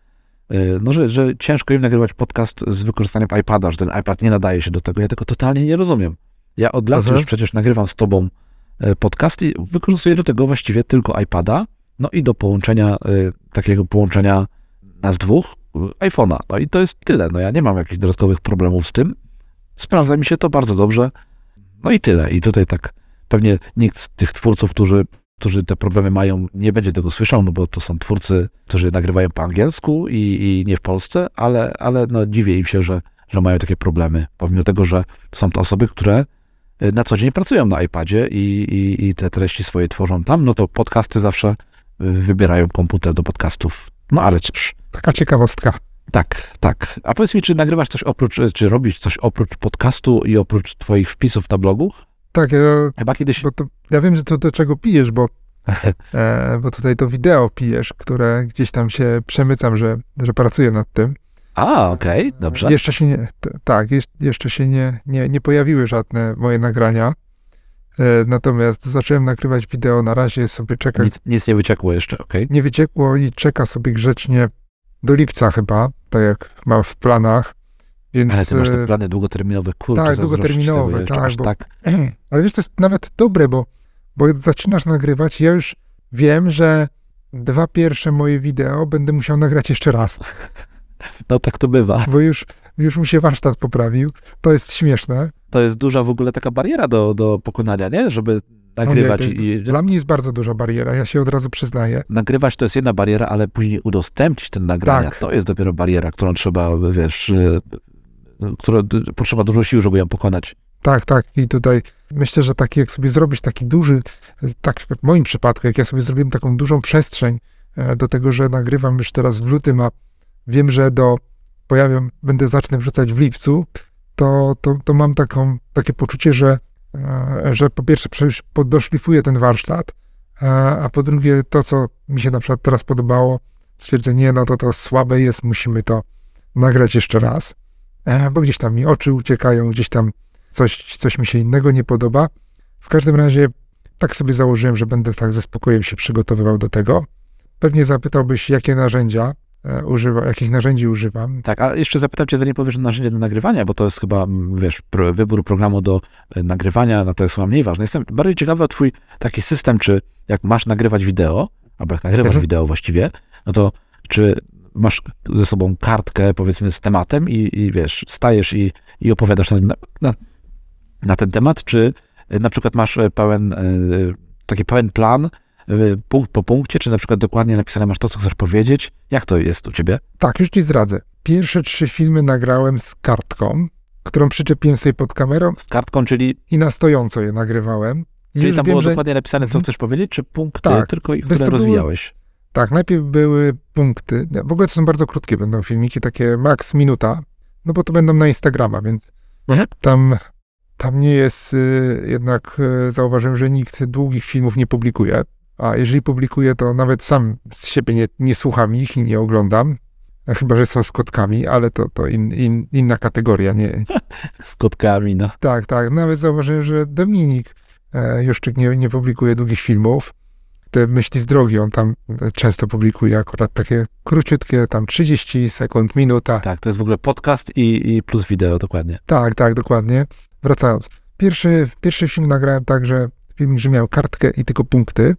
[SPEAKER 1] no, że, że ciężko im nagrywać podcast z wykorzystaniem iPada, że ten iPad nie nadaje się do tego. Ja tego totalnie nie rozumiem. Ja od lat
[SPEAKER 2] Mhm.
[SPEAKER 1] już przecież nagrywam z tobą y, podcast i wykorzystuję do tego właściwie tylko iPada, no i do połączenia, y, takiego połączenia nas dwóch, iPhone'a. No i to jest tyle. No ja nie mam jakichś dodatkowych problemów z tym. Sprawdza mi się to bardzo dobrze. No i tyle. I tutaj tak pewnie nikt z tych twórców, którzy, którzy te problemy mają, nie będzie tego słyszał, no bo to są twórcy, którzy nagrywają po angielsku i, i nie w Polsce, ale, ale no dziwię im się, że, że mają takie problemy. Pomimo tego, że są to osoby, które y, na co dzień pracują na iPadzie i, i, i te treści swoje tworzą tam, no to podcasty zawsze y, wybierają komputer do podcastów. No ale cóż.
[SPEAKER 2] Taka ciekawostka.
[SPEAKER 1] Tak, tak. A powiedz mi, czy nagrywasz coś oprócz, czy robisz coś oprócz podcastu i oprócz twoich wpisów na blogu?
[SPEAKER 2] Tak, ja,
[SPEAKER 1] Chyba kiedyś...
[SPEAKER 2] bo to, ja wiem, że to do czego pijesz, bo, e, bo tutaj to wideo pijesz, które gdzieś tam się przemycam, że, że pracuję nad tym.
[SPEAKER 1] A, okej, dobrze.
[SPEAKER 2] Jeszcze się nie, tak, jeszcze się nie, nie, nie pojawiły żadne moje nagrania. E, natomiast zacząłem nagrywać wideo, na razie sobie czeka,
[SPEAKER 1] Nic, nic nie wyciekło jeszcze, okej.
[SPEAKER 2] nie wyciekło i czeka sobie grzecznie do lipca chyba, tak jak mam w planach. Więc,
[SPEAKER 1] Ale ty masz
[SPEAKER 2] e,
[SPEAKER 1] te plany długoterminowe, kurczę,
[SPEAKER 2] tak, długoterminowe,
[SPEAKER 1] tego
[SPEAKER 2] tak,
[SPEAKER 1] aż
[SPEAKER 2] bo-
[SPEAKER 1] tak.
[SPEAKER 2] Ale wiesz, to jest nawet dobre, bo, bo zaczynasz nagrywać, ja już wiem, że dwa pierwsze moje wideo będę musiał nagrać jeszcze raz,
[SPEAKER 1] No tak to bywa.
[SPEAKER 2] bo już, już mi się warsztat poprawił. To jest śmieszne.
[SPEAKER 1] To jest duża w ogóle taka bariera do, do pokonania, nie? Żeby nagrywać
[SPEAKER 2] to jest-
[SPEAKER 1] i...
[SPEAKER 2] Dla mnie jest bardzo duża bariera, ja się od razu przyznaję.
[SPEAKER 1] Nagrywać to jest jedna bariera, ale później udostępnić ten nagrania,
[SPEAKER 2] Tak.
[SPEAKER 1] to jest dopiero bariera, którą trzeba, wiesz, którą potrzeba dużo sił, żeby ją pokonać.
[SPEAKER 2] Tak, tak. I tutaj myślę, że taki, jak sobie zrobić taki duży, tak w moim przypadku, jak ja sobie zrobiłem taką dużą przestrzeń e, do tego, że nagrywam już teraz w lutym, a wiem, że do pojawią, będę zacznę wrzucać w lipcu, to, to, to mam taką, takie poczucie, że, e, że po pierwsze przecież doszlifuję ten warsztat, a, a po drugie to, co mi się na przykład teraz podobało, stwierdzę, nie, no to to słabe jest, musimy to nagrać jeszcze raz, e, bo gdzieś tam mi oczy uciekają, gdzieś tam coś, coś mi się innego nie podoba. W każdym razie tak sobie założyłem, że będę tak ze spokojem się przygotowywał do tego. pewnie zapytałbyś, jakie narzędzia e, używa, jakich narzędzi używam.
[SPEAKER 1] Tak, a jeszcze zapytam cię, zanim powiesz narzędzie do nagrywania, bo to jest chyba, wiesz, wybór programu do e, nagrywania, no to jest chyba mniej ważne. Jestem bardziej ciekawy o twój taki system, czy jak masz nagrywać wideo, albo jak nagrywasz
[SPEAKER 2] Mhm.
[SPEAKER 1] wideo właściwie, no to czy masz ze sobą kartkę, powiedzmy, z tematem i, i wiesz, stajesz i, i opowiadasz na, na, na ten temat, czy na przykład masz e, pełen, e, taki pełen plan, e, punkt po punkcie, czy na przykład dokładnie napisane masz to, co chcesz powiedzieć? Jak to jest u ciebie?
[SPEAKER 2] Tak, już ci zdradzę. Pierwsze trzy filmy nagrałem z kartką, którą przyczepiłem sobie pod kamerą
[SPEAKER 1] Z kartką, czyli
[SPEAKER 2] i na stojąco je nagrywałem.
[SPEAKER 1] Czyli
[SPEAKER 2] już
[SPEAKER 1] tam
[SPEAKER 2] wiem,
[SPEAKER 1] było
[SPEAKER 2] że
[SPEAKER 1] dokładnie napisane, co
[SPEAKER 2] Mhm.
[SPEAKER 1] chcesz powiedzieć, czy punkty
[SPEAKER 2] Tak.
[SPEAKER 1] tylko, i które rozwijałeś?
[SPEAKER 2] Tak, najpierw były punkty. W ogóle to są bardzo krótkie będą filmiki, takie max minuta, no bo to będą na Instagrama, więc
[SPEAKER 1] Mhm.
[SPEAKER 2] tam, tam nie jest y, jednak y, zauważyłem, że nikt długich filmów nie publikuje. A jeżeli publikuję, to nawet sam z siebie nie, nie słucham ich i nie oglądam. A Chyba, że są z kotkami, ale to, to in, in, inna kategoria. Nie.
[SPEAKER 1] Z kotkami, no.
[SPEAKER 2] Tak, tak. Nawet zauważyłem, że Dominik e, Juszczyk nie, nie publikuje długich filmów. Te myśli z drogi, on tam często publikuje akurat takie króciutkie, tam 30 sekund, minuta.
[SPEAKER 1] Tak, to jest w ogóle podcast i, i plus wideo, dokładnie.
[SPEAKER 2] Tak, tak, dokładnie. Wracając. Pierwszy, pierwszy film nagrałem tak, że filmik, że miał kartkę i tylko punkty.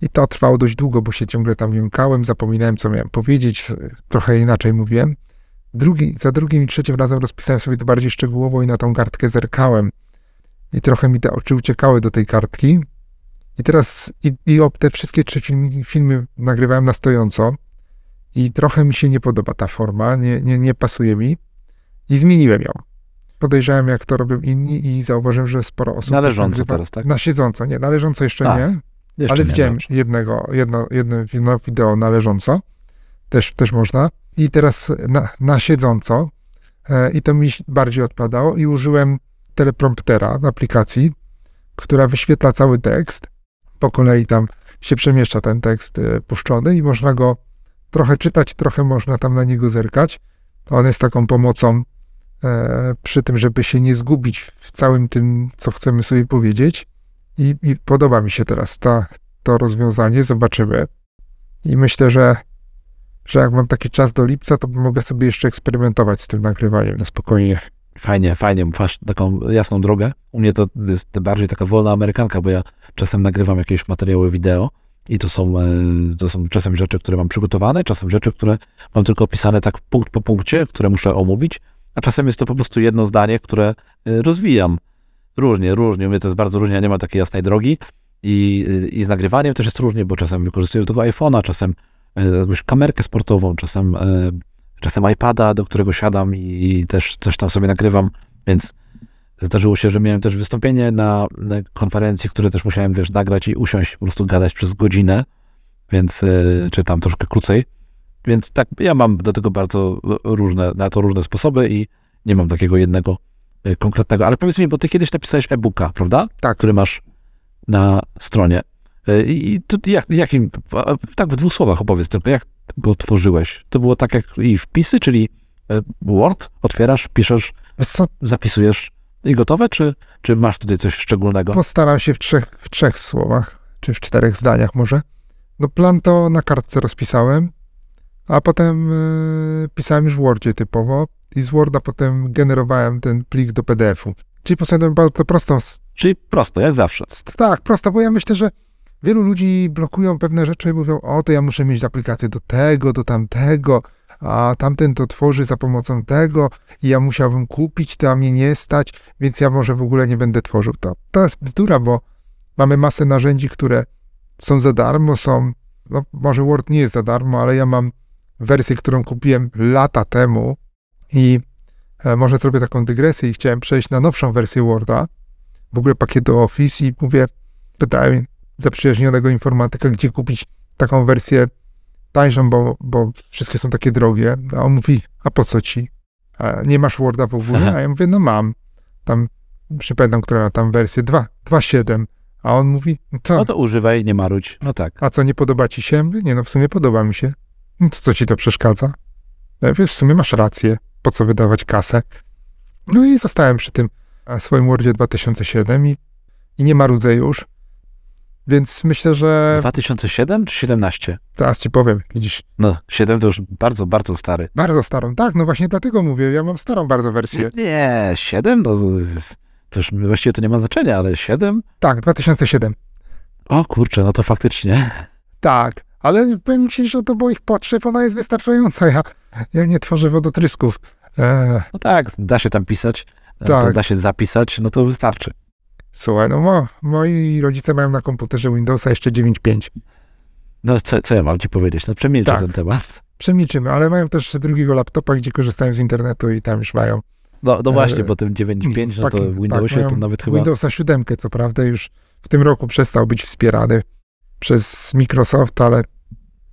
[SPEAKER 2] I to trwało dość długo, bo się ciągle tam jąkałem, zapominałem, co miałem powiedzieć, trochę inaczej mówiłem. Drugi, za drugim i trzecim razem rozpisałem sobie to bardziej szczegółowo i na tą kartkę zerkałem. I trochę mi te oczy uciekały do tej kartki. I teraz i, i ob- te wszystkie trzy filmy, filmy nagrywałem na stojąco. I trochę mi się nie podoba ta forma, nie, nie, nie pasuje mi. I zmieniłem ją. Podejrzałem, jak to robią inni i zauważyłem, że sporo osób...
[SPEAKER 1] Na
[SPEAKER 2] tak
[SPEAKER 1] leżąco
[SPEAKER 2] nagrywa.
[SPEAKER 1] teraz, tak?
[SPEAKER 2] Na siedząco, nie, na leżąco jeszcze
[SPEAKER 1] A,
[SPEAKER 2] nie.
[SPEAKER 1] Jeszcze
[SPEAKER 2] Ale
[SPEAKER 1] nie,
[SPEAKER 2] widziałem
[SPEAKER 1] dobrze.
[SPEAKER 2] jednego, jedno, jedno, jedno wideo na leżąco. Też, też można. I teraz na, na siedząco. E, I to mi bardziej odpadało. I użyłem telepromptera w aplikacji, która wyświetla cały tekst. Po kolei tam się przemieszcza ten tekst e, puszczony i można go trochę czytać, trochę można tam na niego zerkać. On jest taką pomocą e, przy tym, żeby się nie zgubić w całym tym, co chcemy sobie powiedzieć. I, i podoba mi się teraz ta, to rozwiązanie, zobaczymy. I myślę, że, że jak mam taki czas do lipca, to mogę sobie jeszcze eksperymentować z tym nagrywaniem na spokojnie.
[SPEAKER 1] Fajnie, fajnie, masz taką jasną drogę. U mnie to jest bardziej taka wolna amerykanka, bo ja czasem nagrywam jakieś materiały wideo i to są, e, to są czasem rzeczy, które mam przygotowane, czasem rzeczy, które mam tylko opisane tak punkt po punkcie, które muszę omówić, a czasem jest to po prostu jedno zdanie, które e, rozwijam. Różnie, różnie, u mnie to jest bardzo różnie, nie ma takiej jasnej drogi i, i z nagrywaniem też jest różnie, bo czasem wykorzystuję do tego iPhone'a, czasem e, jakąś kamerkę sportową, czasem, czasem iPada, do którego siadam i, też coś tam sobie nagrywam, więc zdarzyło się, że miałem też wystąpienie na, na konferencji, które też musiałem, wiesz, nagrać i usiąść, po prostu gadać przez godzinę, więc, e, czy tam troszkę krócej, więc tak, ja mam do tego bardzo różne, na to różne sposoby i nie mam takiego jednego e, konkretnego, ale powiedz mi, bo ty kiedyś napisałeś e-booka, prawda?
[SPEAKER 2] Tak.
[SPEAKER 1] Który masz na stronie. E, I i to jak, jakim, tak w dwóch słowach opowiedz tylko, jak go tworzyłeś? To było tak jak i wpisy, czyli e, Word, otwierasz, piszesz, zapisujesz i gotowe, czy, czy masz tutaj coś szczególnego?
[SPEAKER 2] postaram się w trzech, w trzech słowach, czy w czterech zdaniach może. No plan to na kartce rozpisałem, a potem y, pisałem już w Wordzie typowo i z Worda potem generowałem ten plik do PDF-u. Czyli poszedłem bardzo prostą
[SPEAKER 1] Czyli prosto, jak zawsze.
[SPEAKER 2] Tak, prosto, bo ja myślę, że wielu ludzi blokują pewne rzeczy i mówią, o to ja muszę mieć aplikację do tego, do tamtego, a tamten to tworzy za pomocą tego i ja musiałbym kupić, to a mnie nie stać, więc ja może w ogóle nie będę tworzył. To, to jest bzdura, bo mamy masę narzędzi, które są za darmo, są, no może Word nie jest za darmo, ale ja mam wersję, którą kupiłem lata temu i e, może zrobię taką dygresję i chciałem przejść na nowszą wersję Worda, w ogóle pakiet do Office i mówię, pytałem zaprzyjaźnionego informatyka, gdzie kupić taką wersję tańszą, bo, bo wszystkie są takie drogie. A on mówi, a po co ci? A nie masz Worda w ogóle? A ja mówię, no mam. Tam, już nie pamiętam, która ma tam wersję, 2 2.7. A on mówi, no to,
[SPEAKER 1] No to używaj, nie maruć. No tak.
[SPEAKER 2] a co, nie podoba ci się? Nie, no w sumie podoba mi się. No to co ci to przeszkadza? Ja mówię, w sumie masz rację, po co wydawać kasę? No i zostałem przy tym swoim Wordzie 2007 i, i nie marudzę już. Więc myślę, że
[SPEAKER 1] 2007 czy 17?
[SPEAKER 2] teraz ci powiem, widzisz,
[SPEAKER 1] No, 7 to już bardzo, bardzo stary.
[SPEAKER 2] bardzo starą. Tak, no właśnie dlatego mówię, ja mam starą bardzo wersję.
[SPEAKER 1] Nie, 7? No, to już właściwie to nie ma znaczenia, ale 7?
[SPEAKER 2] Tak, 2007.
[SPEAKER 1] O kurczę, no to faktycznie.
[SPEAKER 2] Tak, ale powiem ci, że do moich potrzeb ona jest wystarczająca. Ja, ja nie tworzę wodotrysków. E,
[SPEAKER 1] No tak, da się tam pisać,
[SPEAKER 2] Tak.
[SPEAKER 1] da się zapisać, no to wystarczy.
[SPEAKER 2] Słuchaj, no mo, moi rodzice mają na komputerze Windowsa jeszcze 9.5.
[SPEAKER 1] No co, co ja mam ci powiedzieć? No przemilczę
[SPEAKER 2] Tak.
[SPEAKER 1] ten temat.
[SPEAKER 2] Przemilczymy, ale mają też drugiego laptopa, gdzie korzystają z internetu i tam już mają
[SPEAKER 1] No, no właśnie,
[SPEAKER 2] E,
[SPEAKER 1] po tym 9.5, no to w Windowsie
[SPEAKER 2] tak,
[SPEAKER 1] to nawet chyba...
[SPEAKER 2] Windowsa 7, co prawda już w tym roku przestał być wspierany przez Microsoft, ale,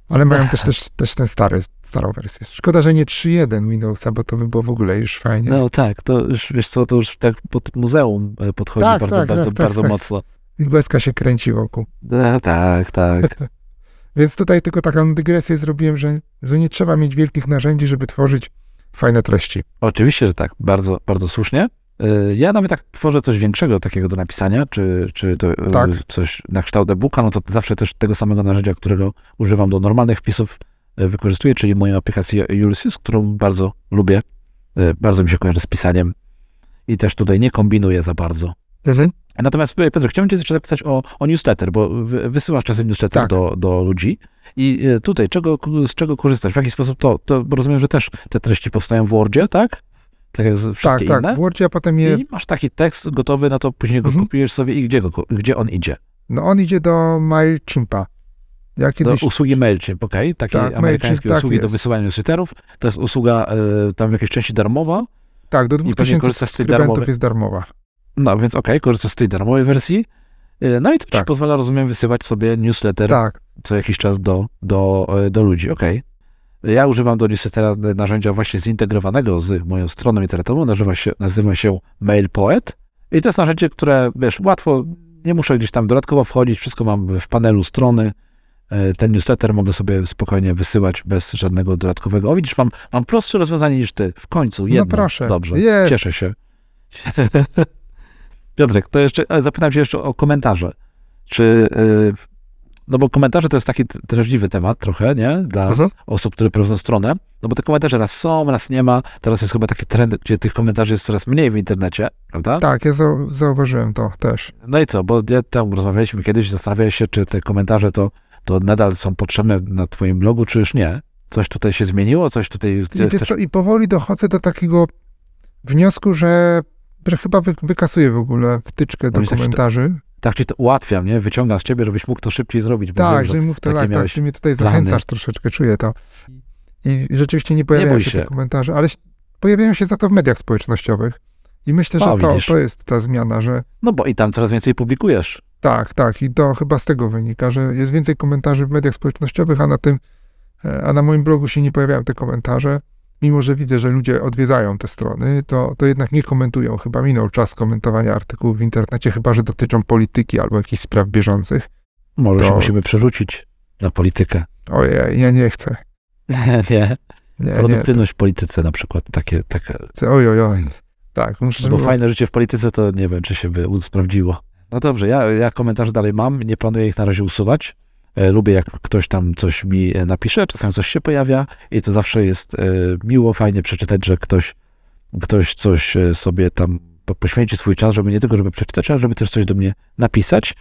[SPEAKER 2] ale mają też, też, też ten stary, starą wersję. Szkoda, że nie 3.1 Windowsa, bo to by było w ogóle już fajnie.
[SPEAKER 1] No tak, to już, wiesz co, to już tak pod muzeum e, podchodzi
[SPEAKER 2] Tak,
[SPEAKER 1] bardzo,
[SPEAKER 2] tak,
[SPEAKER 1] bardzo,
[SPEAKER 2] tak, tak,
[SPEAKER 1] bardzo
[SPEAKER 2] tak.
[SPEAKER 1] mocno.
[SPEAKER 2] I łezka się kręci wokół.
[SPEAKER 1] E, tak, tak.
[SPEAKER 2] Więc tutaj tylko taką dygresję zrobiłem, że, że nie trzeba mieć wielkich narzędzi, żeby tworzyć fajne treści.
[SPEAKER 1] Oczywiście, że tak, bardzo, bardzo słusznie. E, Ja nawet tak tworzę coś większego takiego do napisania, czy, czy to e,
[SPEAKER 2] Tak.
[SPEAKER 1] coś na kształt e-booka, no to zawsze też tego samego narzędzia, którego używam do normalnych wpisów, e, wykorzystuję, czyli moją aplikację Ulysses, którą bardzo lubię. Bardzo mi się kojarzy z pisaniem i też tutaj nie kombinuję za bardzo.
[SPEAKER 2] Mhm.
[SPEAKER 1] Natomiast Pedro, chciałbym cię jeszcze zapytać o, o newsletter, bo wy- wysyłasz czasem newsletter
[SPEAKER 2] Tak.
[SPEAKER 1] do, do ludzi i tutaj czego, z czego korzystasz? W jaki sposób to, to bo rozumiem, że też te treści powstają w Wordzie, tak? Tak jak
[SPEAKER 2] Tak,
[SPEAKER 1] wszystkie
[SPEAKER 2] tak.
[SPEAKER 1] inne?
[SPEAKER 2] W Wordzie, a potem je...
[SPEAKER 1] I masz taki tekst gotowy, no to później go
[SPEAKER 2] Mhm.
[SPEAKER 1] kopiujesz sobie i gdzie, go, gdzie on idzie?
[SPEAKER 2] No on idzie do MailChimpa. Ja
[SPEAKER 1] Do
[SPEAKER 2] kiedyś...
[SPEAKER 1] usługi MailChimp, okej? Takiej
[SPEAKER 2] Tak,
[SPEAKER 1] amerykańskiej
[SPEAKER 2] MailChimp, tak
[SPEAKER 1] usługi do wysyłania newsletterów. To jest usługa e, tam w jakiejś części darmowa,
[SPEAKER 2] Tak, do
[SPEAKER 1] pewnie
[SPEAKER 2] 2000
[SPEAKER 1] korzystasz z tej
[SPEAKER 2] subskrybentów
[SPEAKER 1] darmowej.
[SPEAKER 2] jest darmowa.
[SPEAKER 1] no więc okej, korzystasz z tej darmowej wersji. E, No i to ci
[SPEAKER 2] Tak.
[SPEAKER 1] pozwala, rozumiem, wysyłać sobie newsletter
[SPEAKER 2] Tak,
[SPEAKER 1] co jakiś czas do, do, e, do ludzi. Okej. Ja używam do newslettera narzędzia właśnie zintegrowanego z moją stroną internetową. Nazywa się, nazywa się MailPoet. I to jest narzędzie, które, wiesz, łatwo, nie muszę gdzieś tam dodatkowo wchodzić, wszystko mam w panelu strony. E, Ten newsletter mogę sobie spokojnie wysyłać bez żadnego dodatkowego. O, widzisz, mam, mam prostsze rozwiązanie niż ty. W końcu, jedno.
[SPEAKER 2] no proszę.
[SPEAKER 1] Dobrze,
[SPEAKER 2] Jest.
[SPEAKER 1] cieszę się. Piotrek, to jeszcze, zapytam cię jeszcze o komentarze. Czy, e, no bo komentarze to jest taki drażliwy temat trochę, nie? Dla
[SPEAKER 2] Mhm.
[SPEAKER 1] osób, które prowadzą stronę. No bo te komentarze raz są, raz nie ma. Teraz jest chyba taki trend, gdzie tych komentarzy jest coraz mniej w internecie, prawda?
[SPEAKER 2] Tak, ja zau- zauważyłem to też.
[SPEAKER 1] No i co, bo ja tam rozmawialiśmy kiedyś, zastanawiałeś się, czy te komentarze to, to nadal są potrzebne na twoim blogu, czy już nie? Coś tutaj się zmieniło? Coś tutaj...
[SPEAKER 2] I,
[SPEAKER 1] chcesz-
[SPEAKER 2] co, I powoli dochodzę do takiego wniosku, że, że chyba wy, wykasuję w ogóle wtyczkę do komentarzy.
[SPEAKER 1] Tak ci to ułatwiam, nie? Wyciągam z ciebie, żebyś mógł to szybciej zrobić.
[SPEAKER 2] Tak,
[SPEAKER 1] wiem,
[SPEAKER 2] że mógł to tak, tak, ty mnie tutaj
[SPEAKER 1] plany.
[SPEAKER 2] zachęcasz troszeczkę, czuję to. I rzeczywiście nie pojawiają
[SPEAKER 1] bój
[SPEAKER 2] się,
[SPEAKER 1] się.
[SPEAKER 2] te komentarze, ale pojawiają się za to w mediach społecznościowych. I myślę, że
[SPEAKER 1] O,
[SPEAKER 2] to,
[SPEAKER 1] widzisz.
[SPEAKER 2] to jest ta zmiana, że
[SPEAKER 1] No bo i tam coraz więcej publikujesz.
[SPEAKER 2] tak, tak, i to chyba z tego wynika, że jest więcej komentarzy w mediach społecznościowych, a na tym, e, a na moim blogu się nie pojawiają te komentarze. Mimo, że widzę, że ludzie odwiedzają te strony, to, to jednak nie komentują. Chyba minął czas komentowania artykułów w internecie, chyba że dotyczą polityki albo jakichś spraw bieżących.
[SPEAKER 1] Może się
[SPEAKER 2] To-
[SPEAKER 1] musimy przerzucić na politykę.
[SPEAKER 2] Ojej, ja nie chcę.
[SPEAKER 1] nie,
[SPEAKER 2] Nie, nie.
[SPEAKER 1] produktywność w polityce na przykład, takie, takie
[SPEAKER 2] oj, oj, oj. Tak, muszę,
[SPEAKER 1] No bo
[SPEAKER 2] żeby-
[SPEAKER 1] fajne życie w polityce to nie wiem, czy się by sprawdziło. No dobrze, ja, ja komentarze dalej mam, nie planuję ich na razie usuwać. E, lubię, jak ktoś tam coś mi e, napisze, czasem coś się pojawia i to zawsze jest e, miło, fajnie przeczytać, że ktoś, ktoś coś sobie tam po- poświęci swój czas, żeby nie tylko, żeby przeczytać, ale żeby też coś do mnie napisać.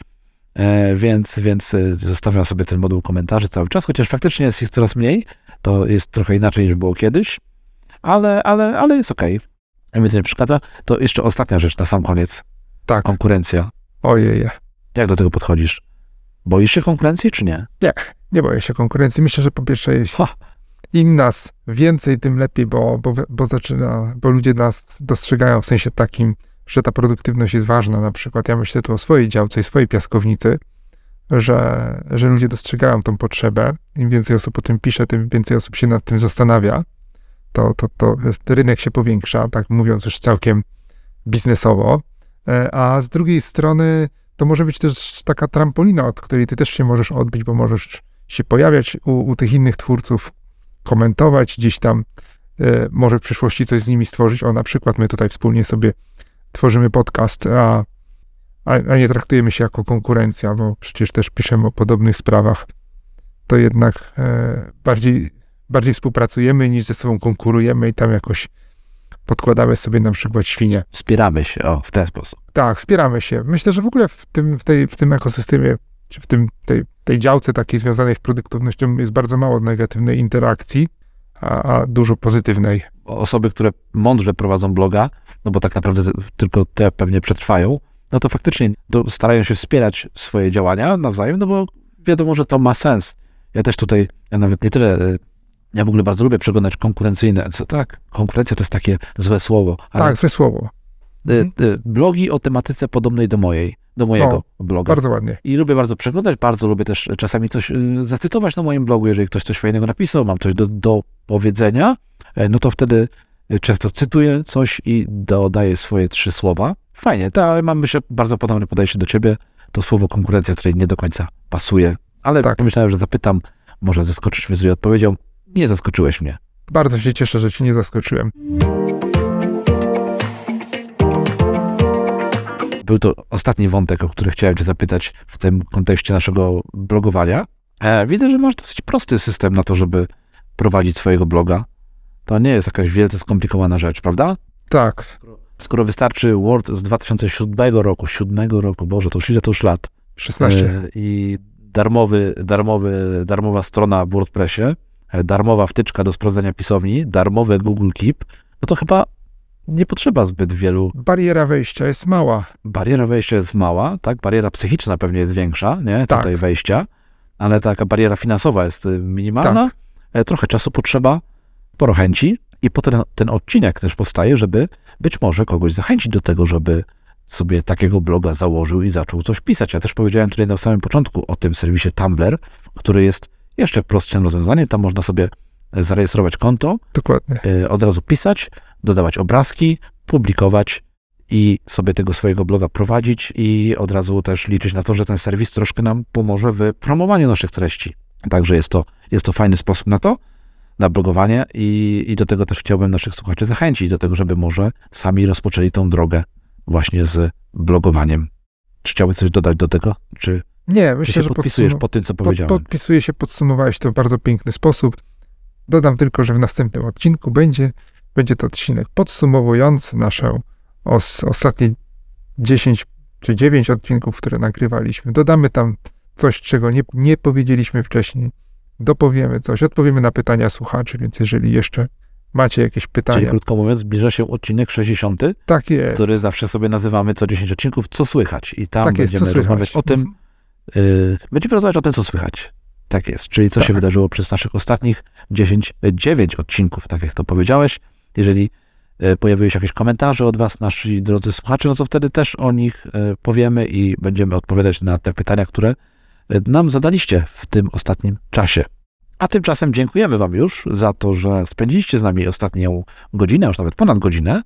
[SPEAKER 1] Więc, więc zostawiam sobie ten moduł komentarzy cały czas, chociaż faktycznie jest ich coraz mniej. To jest trochę inaczej niż było kiedyś, ale, ale, ale jest okej. Okay. Mi to nie przeszkadza. To jeszcze ostatnia rzecz na sam koniec.
[SPEAKER 2] Tak,
[SPEAKER 1] Konkurencja.
[SPEAKER 2] ojej.
[SPEAKER 1] Jak do tego podchodzisz? Boisz się konkurencji, czy nie?
[SPEAKER 2] Nie boję się konkurencji. Myślę, że po pierwsze, jeśli
[SPEAKER 1] Ha.
[SPEAKER 2] im nas więcej, tym lepiej, bo, bo, bo zaczyna, bo ludzie nas dostrzegają w sensie takim, że ta produktywność jest ważna. Na przykład ja myślę tu o swojej działce i swojej piaskownicy, że, że ludzie dostrzegają tą potrzebę. Im więcej osób o tym pisze, tym więcej osób się nad tym zastanawia. To, to, to rynek się powiększa, tak mówiąc już całkiem biznesowo. E, A z drugiej strony to może być też taka trampolina, od której ty też się możesz odbić, bo możesz się pojawiać u, u tych innych twórców, komentować gdzieś tam, e, może w przyszłości coś z nimi stworzyć. O, na przykład my tutaj wspólnie sobie tworzymy podcast, a, a, a nie traktujemy się jako konkurencja, bo przecież też piszemy o podobnych sprawach, to jednak e, bardziej, bardziej współpracujemy niż ze sobą konkurujemy i tam jakoś podkładamy sobie na przykład świnie.
[SPEAKER 1] Wspieramy się, o, w ten sposób.
[SPEAKER 2] Tak, wspieramy się. Myślę, że w ogóle w tym, w tej, w tym ekosystemie, czy w tym, tej, tej działce takiej związanej z produktywnością jest bardzo mało negatywnej interakcji, a, a dużo pozytywnej.
[SPEAKER 1] Osoby, które mądrze prowadzą bloga, no bo tak naprawdę tylko te pewnie przetrwają, no to faktycznie to starają się wspierać swoje działania nawzajem, no bo wiadomo, że to ma sens. Ja też tutaj, ja nawet nie tyle, y, ja w ogóle bardzo lubię przeglądać konkurencyjne, co tak, konkurencja to jest takie złe słowo,
[SPEAKER 2] Tak, złe słowo.
[SPEAKER 1] y, y, blogi o tematyce podobnej do mojej, do mojego bloga.
[SPEAKER 2] Bardzo ładnie.
[SPEAKER 1] I lubię bardzo przeglądać, bardzo lubię też czasami coś y, zacytować na moim blogu, jeżeli ktoś coś fajnego napisał, mam coś do, do powiedzenia, e, no to wtedy y, często cytuję coś i dodaję swoje trzy słowa. Fajnie, ta, mam myślę bardzo podobne podejście do ciebie. To słowo konkurencja tutaj nie do końca pasuje, ale
[SPEAKER 2] Tak.
[SPEAKER 1] pomyślałem, że zapytam, może zaskoczysz mnie z odpowiedzią. Nie zaskoczyłeś mnie.
[SPEAKER 2] Bardzo się cieszę, że cię nie zaskoczyłem.
[SPEAKER 1] Był to ostatni wątek, o który chciałem Cię zapytać w tym kontekście naszego blogowania. E, widzę, że masz dosyć prosty system na to, żeby prowadzić swojego bloga. To nie jest jakaś wielce skomplikowana rzecz, prawda?
[SPEAKER 2] Tak,
[SPEAKER 1] Skoro wystarczy Word z 2007 roku, 7 roku, Boże, to już ile to już lat,
[SPEAKER 2] 16.
[SPEAKER 1] e, i darmowy, darmowy, darmowa strona w WordPressie, darmowa wtyczka do sprawdzania pisowni, darmowe Google Keep, no to chyba nie potrzeba zbyt wielu
[SPEAKER 2] Bariera wejścia jest mała.
[SPEAKER 1] bariera wejścia jest mała, tak? Bariera psychiczna pewnie jest większa, nie?
[SPEAKER 2] Tak.
[SPEAKER 1] Tutaj wejścia, ale taka bariera finansowa jest y, minimalna. E, Trochę czasu potrzeba, sporo chęci i potem ten odcinek też powstaje, żeby być może kogoś zachęcić do tego, żeby sobie takiego bloga założył i zaczął coś pisać. Ja też powiedziałem tutaj na samym początku o tym serwisie Tumblr, który jest jeszcze prostszym rozwiązaniem. Tam można sobie zarejestrować konto,
[SPEAKER 2] Dokładnie.
[SPEAKER 1] y, od razu pisać, dodawać obrazki, publikować i sobie tego swojego bloga prowadzić i od razu też liczyć na to, że ten serwis troszkę nam pomoże w promowaniu naszych treści. Także jest to, jest to fajny sposób na to, na blogowanie i, i do tego też chciałbym naszych słuchaczy zachęcić, do tego, żeby może sami rozpoczęli tą drogę właśnie z blogowaniem. Czy chciałbyś coś dodać do tego? Czy
[SPEAKER 2] Nie, myślę,
[SPEAKER 1] się
[SPEAKER 2] że
[SPEAKER 1] podpisujesz
[SPEAKER 2] podsum-
[SPEAKER 1] pod tym, co
[SPEAKER 2] pod,
[SPEAKER 1] powiedziałem?
[SPEAKER 2] podpisuję się, podsumowałeś to w bardzo piękny sposób. Dodam tylko, że w następnym odcinku będzie, będzie to odcinek podsumowujący naszą os, ostatnie 10 czy 9 odcinków, które nagrywaliśmy. Dodamy tam coś, czego nie, nie powiedzieliśmy wcześniej. Dopowiemy coś, odpowiemy na pytania słuchaczy, więc jeżeli jeszcze macie jakieś
[SPEAKER 1] Czyli
[SPEAKER 2] pytania,
[SPEAKER 1] krótko mówiąc, zbliża się odcinek 60.
[SPEAKER 2] tak jest.
[SPEAKER 1] który zawsze sobie nazywamy co 10 odcinków, co słychać. I tam
[SPEAKER 2] tak jest,
[SPEAKER 1] będziemy
[SPEAKER 2] słychać.
[SPEAKER 1] rozmawiać o tym, yy, będziemy rozmawiać o tym, co słychać. Tak jest, czyli co
[SPEAKER 2] Tak.
[SPEAKER 1] się wydarzyło przez naszych ostatnich 10, 9 odcinków, tak jak to powiedziałeś. Jeżeli yy, pojawiły się jakieś komentarze od was, nasi drodzy słuchacze, no to wtedy też o nich yy, powiemy i będziemy odpowiadać na te pytania, które nam zadaliście w tym ostatnim czasie. A tymczasem dziękujemy wam już za to, że spędziliście z nami ostatnią godzinę, już nawet ponad godzinę.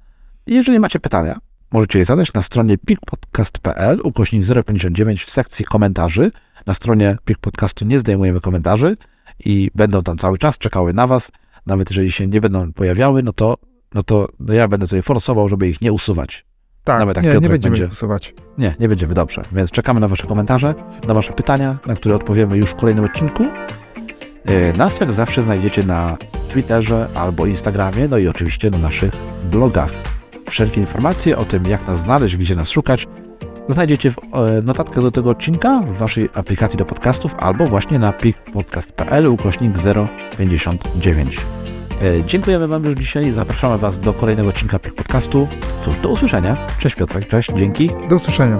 [SPEAKER 1] Jeżeli macie pytania, możecie je zadać na stronie pikpodcast.pl, ukośnik 059 w sekcji komentarzy. Na stronie Pik Podcastu nie zdejmujemy komentarzy i będą tam cały czas czekały na Was. Nawet jeżeli się nie będą pojawiały, no to, no to no ja będę tutaj forsował, żeby ich nie usuwać.
[SPEAKER 2] tak,
[SPEAKER 1] nawet jak
[SPEAKER 2] nie, nie będziemy
[SPEAKER 1] będzie-
[SPEAKER 2] głosować.
[SPEAKER 1] Nie, nie będziemy, dobrze. Więc czekamy na Wasze komentarze, na Wasze pytania, na które odpowiemy już w kolejnym odcinku. Yy, Nas jak zawsze znajdziecie na Twitterze albo Instagramie, no i oczywiście na naszych blogach. Wszelkie informacje o tym, jak nas znaleźć, gdzie nas szukać, znajdziecie w e, notatkach do tego odcinka w Waszej aplikacji do podcastów albo właśnie na pikpodcast.pl ukośnik 059. E, Dziękujemy Wam już dzisiaj, zapraszamy Was do kolejnego odcinka Pik Podcastu. Cóż, do usłyszenia. Cześć Piotrek, cześć, dzięki.
[SPEAKER 2] Do usłyszenia.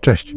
[SPEAKER 2] Cześć.